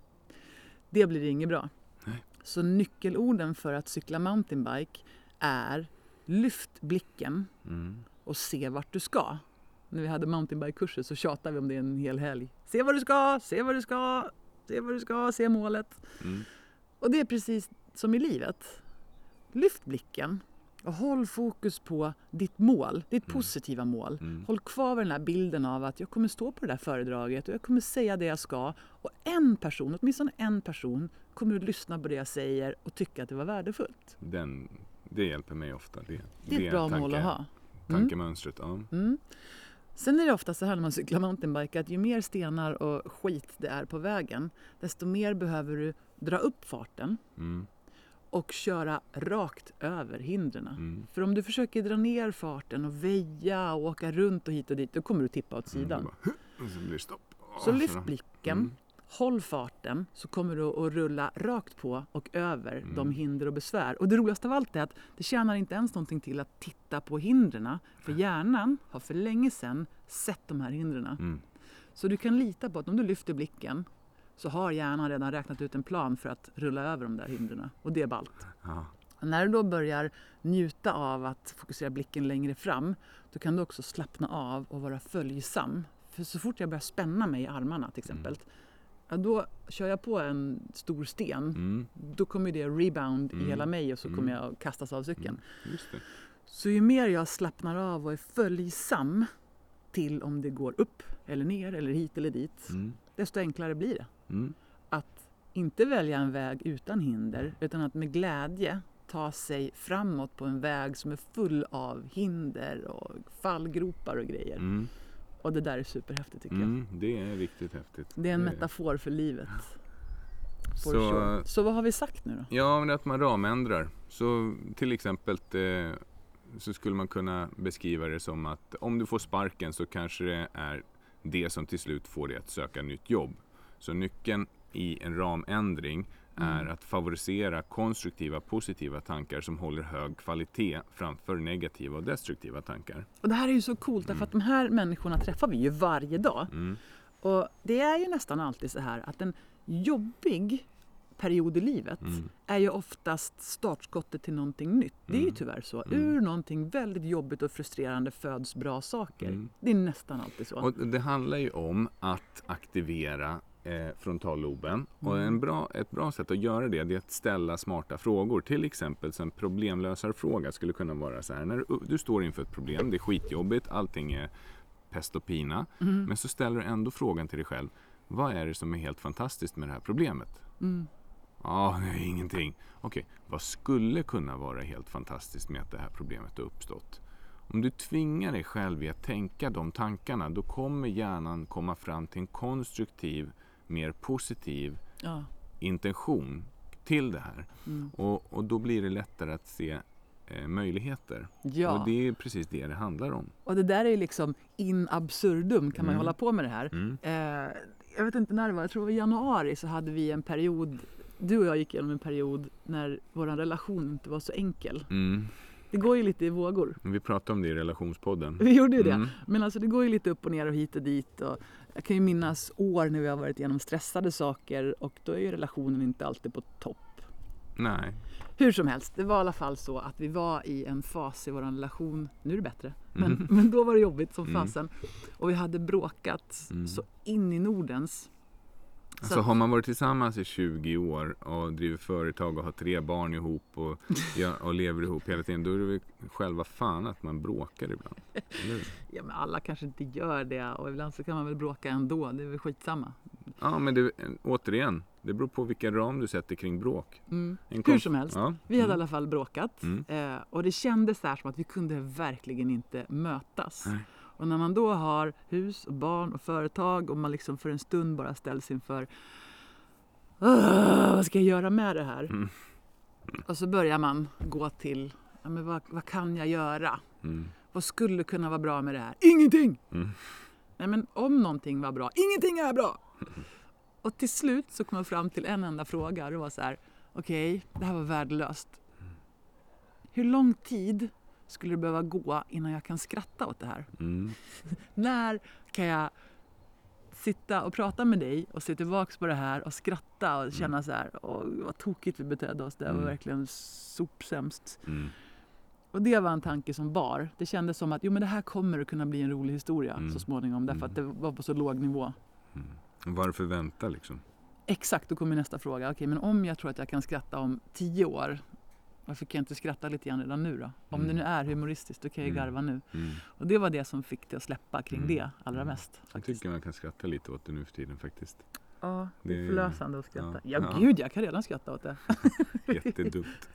Det blir inget bra. Nej. Så nyckelorden för att cykla mountainbike är lyft blicken Mm. och se vart du ska. När vi hade mountainbike-kurser så tjatade vi om det en hel helg. Se vad du ska, se vad du ska, se vad du ska, se målet. Mm. Och det är precis som i livet. Lyft blicken och håll fokus på ditt mål, ditt Mm. positiva mål. Mm. Håll kvar vid den här bilden av att jag kommer stå på det där föredraget och jag kommer säga det jag ska. Och en person, åtminstone en person, kommer att lyssna på det jag säger och tycka att det var värdefullt. Den, det hjälper mig ofta. Det, Det är ett bra mål att ha. Mm. Tankemönstret, ja. Mm. Sen är det ofta så här när man cyklar mountainbike att ju mer stenar och skit det är på vägen desto mer behöver du dra upp farten Mm. och köra rakt över hindren. Mm. För om du försöker dra ner farten och väja och åka runt och hit och dit då kommer du tippa åt Mm, sidan. det bara, <laughs> så blir det stopp. Så lyft blicken, Mm. Håll farten så kommer du att rulla rakt på och över Mm. de hinder och besvär. Och det roligaste av allt är att det tjänar inte ens någonting till att titta på hindren. För hjärnan har för länge sedan sett de här hindren. Mm. Så du kan lita på att om du lyfter blicken så har hjärnan redan räknat ut en plan för att rulla över de där hindren. Och det är ballt. Ja. När du då börjar njuta av att fokusera blicken längre fram då kan du också slappna av och vara följsam. För så fort jag börjar spänna mig i armarna till exempel ja, då kör jag på en stor sten Mm. då kommer det rebound Mm. i hela mig och så Mm. kommer jag att kastas av cykeln. Det. Så ju mer jag slappnar av och är följsam till om det går upp eller ner eller hit eller dit Mm. desto enklare blir det. Mm. Att inte välja en väg utan hinder utan att med glädje ta sig framåt på en väg som är full av hinder och fallgropar och grejer. Och det där är superhäftigt tycker jag. Mm. Det är riktigt häftigt. Det är en Det- metafor för livet. Så, sure. Så vad har vi sagt nu då? Ja, men att man ramändrar. Så till exempel eh, så skulle man kunna beskriva det som att om du får sparken så kanske det är det som till slut får dig att söka nytt jobb. Så nyckeln i en ramändring är Mm. att favorisera konstruktiva, positiva tankar som håller hög kvalitet framför negativa och destruktiva tankar. Och det här är ju så coolt därför att de här människorna träffar vi ju varje dag. Mm. Och det är ju nästan alltid så här att en jobbig period i livet Mm. är ju oftast startskottet till någonting nytt. Det är ju Mm. tyvärr så. Mm. Ur någonting väldigt jobbigt och frustrerande föds bra saker. Mm. Det är nästan alltid så. Och det handlar ju om att aktivera eh, frontalloben. Och Mm. en bra, ett bra sätt att göra det, det är att ställa smarta frågor. Till exempel en problemlösarfråga skulle kunna vara så här. När du, du står inför ett problem, det är skitjobbigt, allting är pest och pina. Mm. Men så ställer du ändå frågan till dig själv. Vad är det som är helt fantastiskt med det här problemet? Mm. Ja, är ingenting. Okej, vad skulle kunna vara helt fantastiskt med att det här problemet har uppstått? Om du tvingar dig själv i att tänka de tankarna, då kommer hjärnan komma fram till en konstruktiv, mer positiv Ja. intention till det här. Mm. Och, och då blir det lättare att se eh, möjligheter. ja. Och det är precis det det handlar om. Och det där är liksom in absurdum kan man Mm. hålla på med det här. Mm. Eh, jag vet inte när det var, jag tror det var i januari så hade vi en period du och jag gick igenom en period när vår relation inte var så enkel. Mm. Det går ju lite i vågor. Vi pratade om det i relationspodden. Vi gjorde ju det. Mm. Men alltså det går ju lite upp och ner och hit och dit. Och jag kan ju minnas år när vi har varit igenom stressade saker och då är ju relationen inte alltid på topp. Nej. Hur som helst, det var i alla fall så att vi var i en fas i vår relation, nu är det bättre, men, Mm. <laughs> men då var det jobbigt som Mm. fasen. Och vi hade bråkat Mm. så in i Nordens. Så Alltså har man varit tillsammans i 20 år och driver företag och har tre barn ihop och, <laughs> och lever ihop hela tiden. Då är det väl själva fan att man bråkar ibland. Eller? <laughs> Ja, men alla kanske inte gör det och ibland så kan man väl bråka ändå, det är väl skitsamma. Ja men det, återigen, det beror på vilken ram du sätter kring bråk. Mm. Hur som helst, Ja. vi hade i mm. alla fall bråkat Mm. eh, och det kändes här som att vi kunde verkligen inte mötas. Nej. Och när man då har hus och barn och företag och man liksom för en stund bara ställs inför "Åh, vad ska jag göra med det här? Mm. Och så börjar man gå till ja, men vad, vad kan jag göra? Mm. Vad skulle kunna vara bra med det här? Ingenting! Mm. Nej men om någonting var bra, ingenting är bra! <laughs> Och till slut så kom jag fram till en enda fråga. Det var så här, okej, det här var värdelöst. Hur lång tid skulle det behöva gå innan jag kan skratta åt det här? Mm. <laughs> När kan jag sitta och prata med dig och se tillbaks på det här och skratta och känna så här, åh vad tokigt vi betedde oss, det här var Mm. verkligen sopsämst. Mm. Och det var en tanke som bar. Det kändes som att jo, men det här kommer att kunna bli en rolig historia Mm. så småningom därför att det Mm. var på så låg nivå. Mm. Varför vänta liksom? Exakt, då kommer nästa fråga. Okej, men om jag tror att jag kan skratta om tio år, varför kan jag inte skratta lite grann redan nu då? Om Mm. det nu är humoristiskt, då kan jag ju Mm. garva nu. Mm. Och det var det som fick det att släppa kring Mm. det allra Mm. mest. Jag Faktiskt. tycker man kan skratta lite åt det nu för tiden faktiskt. Ja, det är förlösande att skratta. ja, Ja, ja. gud, jag kan redan skratta åt det. <laughs> Jättedumt.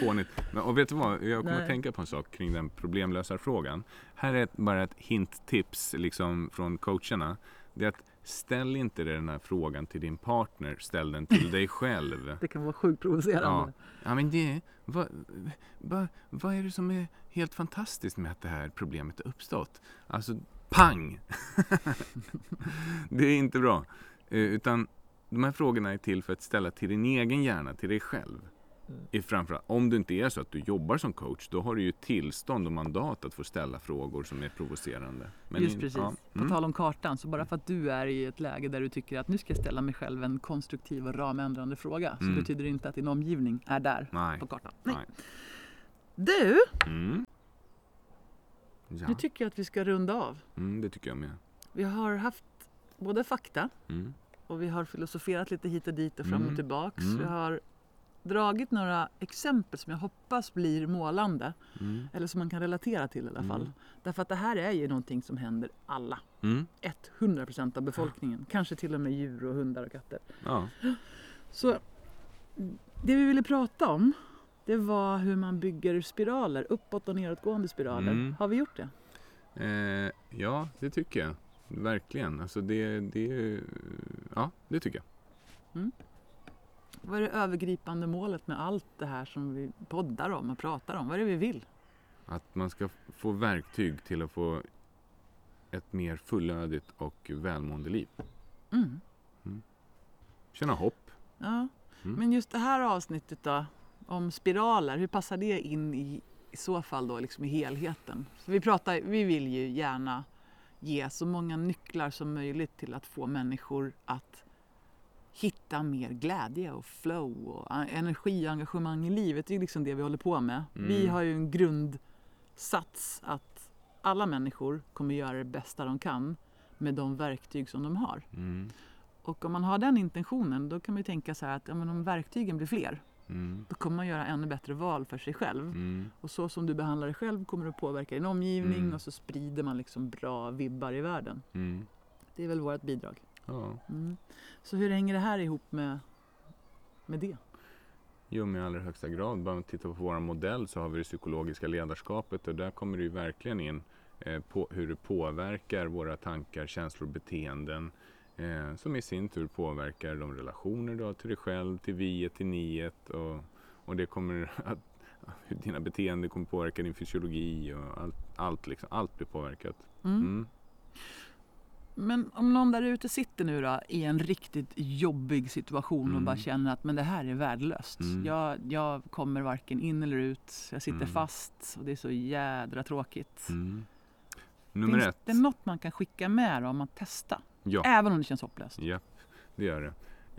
Fånigt. Men, och vet du vad? Jag kommer Nej. att tänka på en sak kring den problemlösarfrågan. Här är ett, bara ett hinttips liksom, från coacherna. Det är att ställ inte den här frågan till din partner, ställ den till dig själv. <laughs> Det kan vara sjukt provocerande. Ja, men det, vad, vad, vad är det som är helt fantastiskt med att det här problemet har uppstått? Alltså, pang! <laughs> det är inte bra. Eh, Utan de här frågorna är till för att ställa till din egen hjärna, till dig själv. I framförallt, om du inte är så att du jobbar som coach, då har du ju tillstånd och mandat att få ställa frågor som är provocerande. Men Just in- precis. ja, På mm, tal om kartan, så bara för att du är i ett läge där du tycker att nu ska jag ställa mig själv en konstruktiv och ramändrande fråga, så Mm. betyder det inte att din omgivning är där Nej. på kartan. Nej. Nej. Du, Mm. Ja, nu tycker jag att vi ska runda av. mm, det tycker jag med. Vi har haft både fakta Mm. och vi har filosoferat lite hit och dit och fram och Mm. tillbaks. Mm. Vi har dragit några exempel som jag hoppas blir målande. Mm. Eller som man kan relatera till i alla fall. Mm. Därför att det här är ju någonting som händer alla. Mm. 100% av befolkningen. Kanske till och med djur och hundar och katter. Ja. Så det vi ville prata om det var hur man bygger spiraler, uppåt och nedåtgående spiraler. Mm. Har vi gjort det? Eh, ja, det tycker jag. Verkligen. Alltså det, det, ja, det tycker jag. Vad är det övergripande målet med allt det här som vi poddar om och pratar om? Vad är det vi vill? Att man ska få verktyg till att få ett mer fullödigt och välmående liv. Mm. Känna hopp. Ja. Mm. Men just det här avsnittet då, om spiraler, hur passar det in i, i så fall då liksom i helheten? För vi, pratar, vi vill ju gärna ge så många nycklar som möjligt till att få människor att hitta mer glädje och flow och energi och engagemang i livet. Det är liksom det vi håller på med. Vi Mm. har ju en grundsats att alla människor kommer göra det bästa de kan med de verktyg som de har. Mm. Och om man har den intentionen då kan man ju tänka så här att ja, men om verktygen blir fler Mm. då kommer man göra ännu bättre val för sig själv. Mm. Och så som du behandlar dig själv kommer du påverka din omgivning Mm. och så sprider man liksom bra vibbar i världen. Mm. Det är väl vårt bidrag. Ja, Mm. Så hur hänger det här ihop med, med det? jo men i allra högsta grad. Bara man tittar på vår modell så har vi det psykologiska ledarskapet och där kommer det ju verkligen in eh, på hur det påverkar våra tankar, känslor, beteenden eh, som i sin tur påverkar de relationer du har till dig själv, till viet, till niet och, och det kommer <laughs> att hur dina beteenden kommer påverka din fysiologi och allt, allt, liksom, allt blir påverkat. Mm. Mm. Men om någon där ute sitter nu då i en riktigt jobbig situation och Mm. bara känner att men det här är värdelöst. Mm. Jag, jag kommer varken in eller ut. Jag sitter Mm. fast och det är så jädra tråkigt. Mm. Nummer Finns ett. det något man kan skicka med då om att testa? Ja. Även om det känns hopplöst. Japp, det gör det.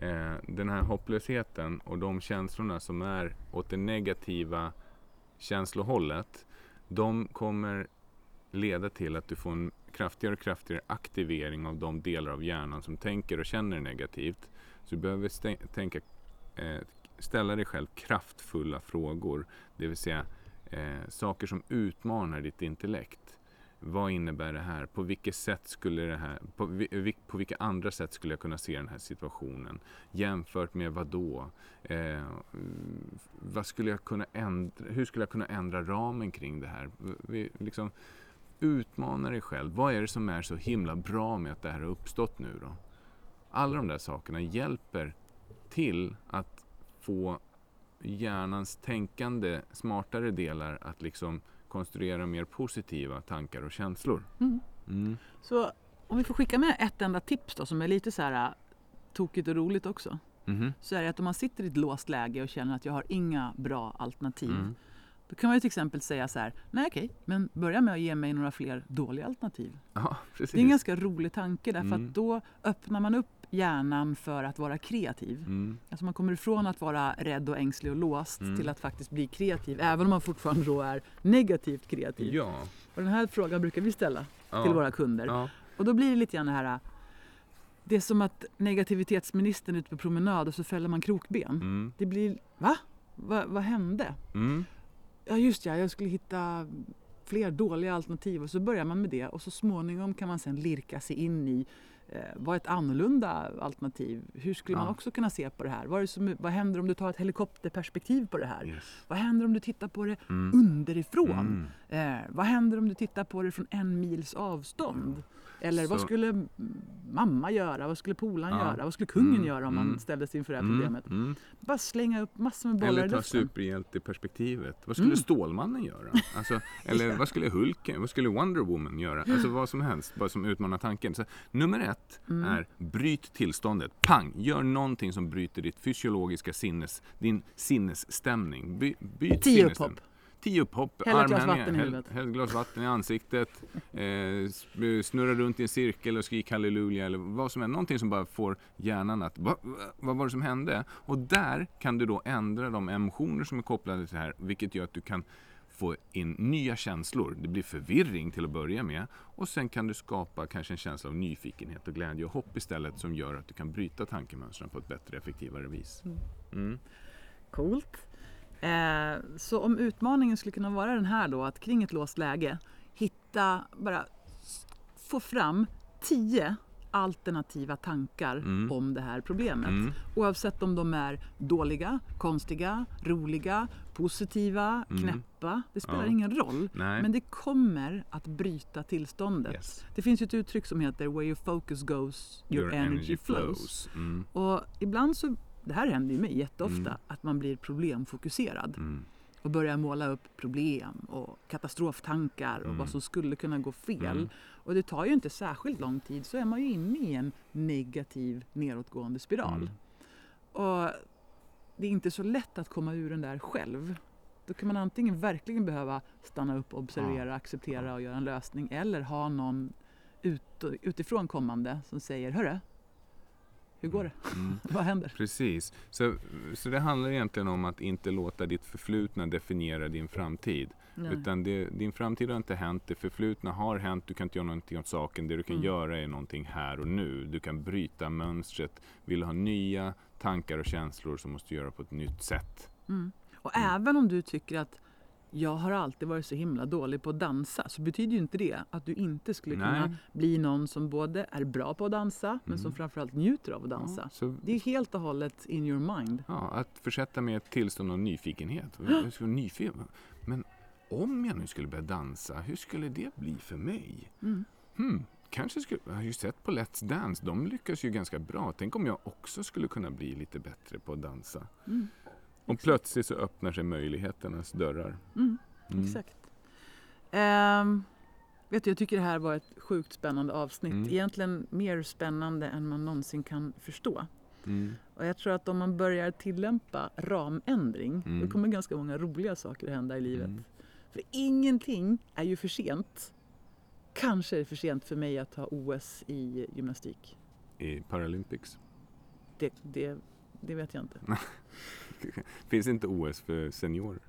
Eh, den här hopplösheten och de känslorna som är åt det negativa känslohållet, de kommer leda till att du får en kraftigare och kraftigare aktivering av de delar av hjärnan som tänker och känner negativt. Så du behöver stä- tänka, eh, ställa dig själv kraftfulla frågor, det vill säga eh, saker som utmanar ditt intellekt. Vad innebär det här? På vilket sätt skulle det här, på, vil- på vilka andra sätt skulle jag kunna se den här situationen? Jämfört med vad då? Eh, vad skulle jag kunna ändra, hur skulle jag kunna ändra ramen kring det här? Vi, liksom, utmana dig själv. Vad är det som är så himla bra med att det här har uppstått nu då? Alla de där sakerna hjälper till att få hjärnans tänkande, smartare delar att liksom konstruera mer positiva tankar och känslor. Mm. Mm. Så om vi får skicka med ett enda tips då som är lite så här äh, tokigt och roligt också. Mhm. Så är det att om man sitter i ett låst läge och känner att jag har inga bra alternativ. Då kan man ju till exempel säga så här, nej okej, men börja med att ge mig några fler dåliga alternativ. Ja, precis. Det är en ganska rolig tanke därför Mm. att då öppnar man upp hjärnan för att vara kreativ. Mm. Alltså man kommer ifrån att vara rädd och ängslig och låst Mm. till att faktiskt bli kreativ även om man fortfarande då är negativt kreativ. Ja. Och den här frågan brukar vi ställa ja. till våra kunder. Ja. Och då blir det lite grann det här det är som att negativitetsministern är ute på promenad och så fäller man krokben. Mm. Det blir, va? va? Vad hände? Mm. Ja just ja, jag skulle hitta fler dåliga alternativ och så börjar man med det och så småningom kan man sen lirka sig in i eh, vad är ett annorlunda alternativ? Hur skulle man Ja. också kunna se på det här? Vad, det som, vad händer om du tar ett helikopterperspektiv på det här? Yes. Vad händer om du tittar på det Mm. underifrån? Mm. Eh, vad händer om du tittar på det från en mils avstånd? Eller vad Så- skulle m- mamma göra? Vad skulle polaren Ja. göra? Vad skulle kungen Mm, göra om man mm. ställdes inför det här Mm. problemet? Mm. Bara slänga upp massor med bollar Eller ta superhjälteperspektivet. Vad skulle Mm. Stålmannen göra? Alltså, <laughs> eller vad skulle Hulken, vad skulle Wonder Woman göra? Alltså vad som helst, bara som utmanar tanken. Så, nummer ett Mm. är bryt tillståndet. Pang! Gör någonting som bryter ditt fysiologiska sinnes, din sinnesstämning. By, byt Tio sinnesstämning. upphopp. Tio upphopp, armhävningar, häll, häll glas vatten i ansiktet, eh, snurra runt i en cirkel och skrik halleluja eller vad som är. Någonting som bara får hjärnan att, va, va, vad var det som hände? Och där kan du då ändra de emotioner som är kopplade till det här, vilket gör att du kan få in nya känslor. Det blir förvirring till att börja med och sen kan du skapa kanske en känsla av nyfikenhet och glädje och hopp istället som gör att du kan bryta tankemönstren på ett bättre, effektivare vis. Mm. Coolt. Eh, så om utmaningen skulle kunna vara den här då att kring ett låst läge hitta, bara få fram tio alternativa tankar Mm. om det här problemet. Mm. Oavsett om de är dåliga, konstiga, roliga, positiva, Mm. knäppa. Det spelar Ja. ingen roll. Nej. Men det kommer att bryta tillståndet. Yes. Det finns ju ett uttryck som heter “Where your focus goes, your, energy, flows”. Mm. Och ibland så, det här händer ju mig jätteofta, Mm. att man blir problemfokuserad Mm. och börjar måla upp problem och katastroftankar och Mm. vad som skulle kunna gå fel. Mm. Och det tar ju inte särskilt lång tid så är man ju inne i en negativ nedåtgående spiral. Mm. Och det är inte så lätt att komma ur den där själv. Då kan man antingen verkligen behöva stanna upp, observera, acceptera och göra en lösning eller ha någon ut, utifrån kommande som säger Hörru, hur går det? Mm. <laughs> Vad händer? Precis. Så, så det handlar egentligen om att inte låta ditt förflutna definiera din framtid. Nej. Utan det, din framtid har inte hänt, det förflutna har hänt, du kan inte göra någonting åt saken. Det du kan Mm. göra är någonting här och nu. Du kan bryta mönstret. Vill du ha nya tankar och känslor så måste du göra på ett nytt sätt. Mm. Och Mm. även om du tycker att jag har alltid varit så himla dålig på att dansa så betyder ju inte det att du inte skulle kunna Nej. bli någon som både är bra på att dansa men som Mm. framförallt njuter av att dansa. Ja, så, Det är helt och hållet in your mind. ja, att försätta mig i ett tillstånd av nyfikenhet. Jag skulle nyfiken. Men om jag nu skulle börja dansa, hur skulle det bli för mig? Mm. Hmm, kanske skulle, jag har ju sett på Let's Dance, de lyckas ju ganska bra. Tänk om jag också skulle kunna bli lite bättre på att dansa. Mm. Och plötsligt så öppnar sig möjligheternas dörrar. Mm. Mm. Exakt. Ehm, Vet du, jag tycker det här var ett sjukt spännande avsnitt. Mm. Egentligen mer spännande än man någonsin kan förstå. Mm. Och jag tror att om man börjar tillämpa ramändring Mm. då kommer ganska många roliga saker att hända i livet. Mm. För ingenting är ju för sent. Kanske är det för sent för mig att ta OS i gymnastik. I Paralympics. Det, det, det vet jag inte. <laughs> Finns inte OS för seniorer?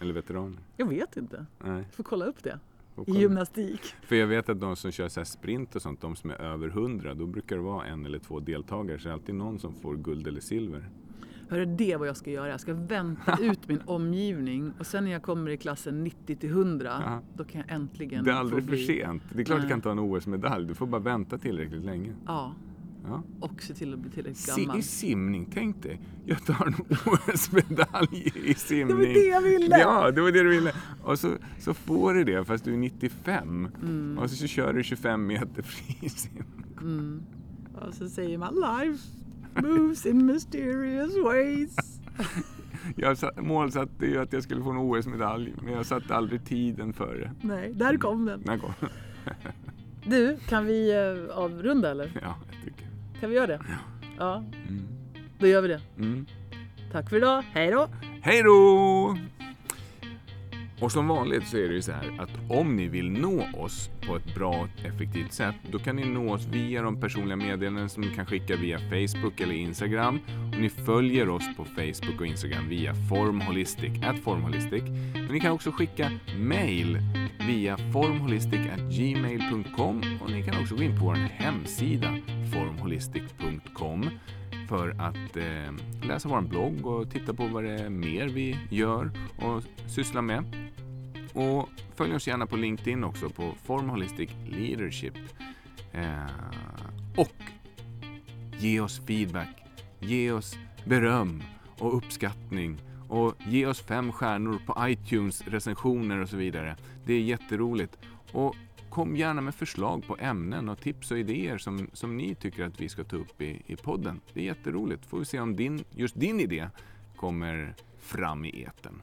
Eller veteraner? Jag vet inte. Nej. Får kolla upp det. får I kolla. gymnastik. För jag vet att de som kör så sprint och sånt, de som är över 100, då brukar det vara en eller två deltagare. Så det är alltid någon som får guld eller silver. Hörru, det är vad jag ska göra. Jag ska vänta <laughs> ut min omgivning och sen när jag kommer i klassen 90 till 100 Ja. då kan jag äntligen Det är aldrig få för bli... sent. Det är klart du Nej. kan ta en OS-medalj. Du får bara vänta tillräckligt länge. Ja, Ja. och se till att bli tillräckligt gammal. I simning, tänk dig. Jag tar en <laughs> OS-medalj i simning. Det var det jag ville! Ja, det var det du ville. Och så, så får du det fast du är 95. Mm. Och så, så kör du 25 meter frisim. Mm. Och så säger man life moves in mysterious ways. <laughs> Jag satt, målsatte ju att jag skulle få en OS-medalj, men jag satte aldrig tiden före. Nej, där kom den. När kom? Du, kan vi eh, avrunda eller? Ja, jag tycker. Kan vi göra det? Ja, Mm. då gör vi det. Mm. Tack för idag. Hej då! Hej då! Och som vanligt så är det ju så här att om ni vill nå oss på ett bra och effektivt sätt, då kan ni nå oss via de personliga meddelanden som ni kan skicka via Facebook eller Instagram. Och ni följer oss på Facebook och Instagram via formholistic, at formholistic. Men ni kan också skicka mail via formholistic@gmail.com och ni kan också gå in på vår hemsida formholistic.com för att eh, läsa vår blogg och titta på vad det är mer vi gör och sysslar med. Och följ oss gärna på LinkedIn också på Form Holistic Leadership. Eh, och ge oss feedback, ge oss beröm och uppskattning och ge oss fem stjärnor på iTunes, recensioner och så vidare. Det är jätteroligt. Och kom gärna med förslag på ämnen och tips och idéer som, som ni tycker att vi ska ta upp i, i podden. Det är jätteroligt. Får vi se om din, just din idé kommer fram i eten.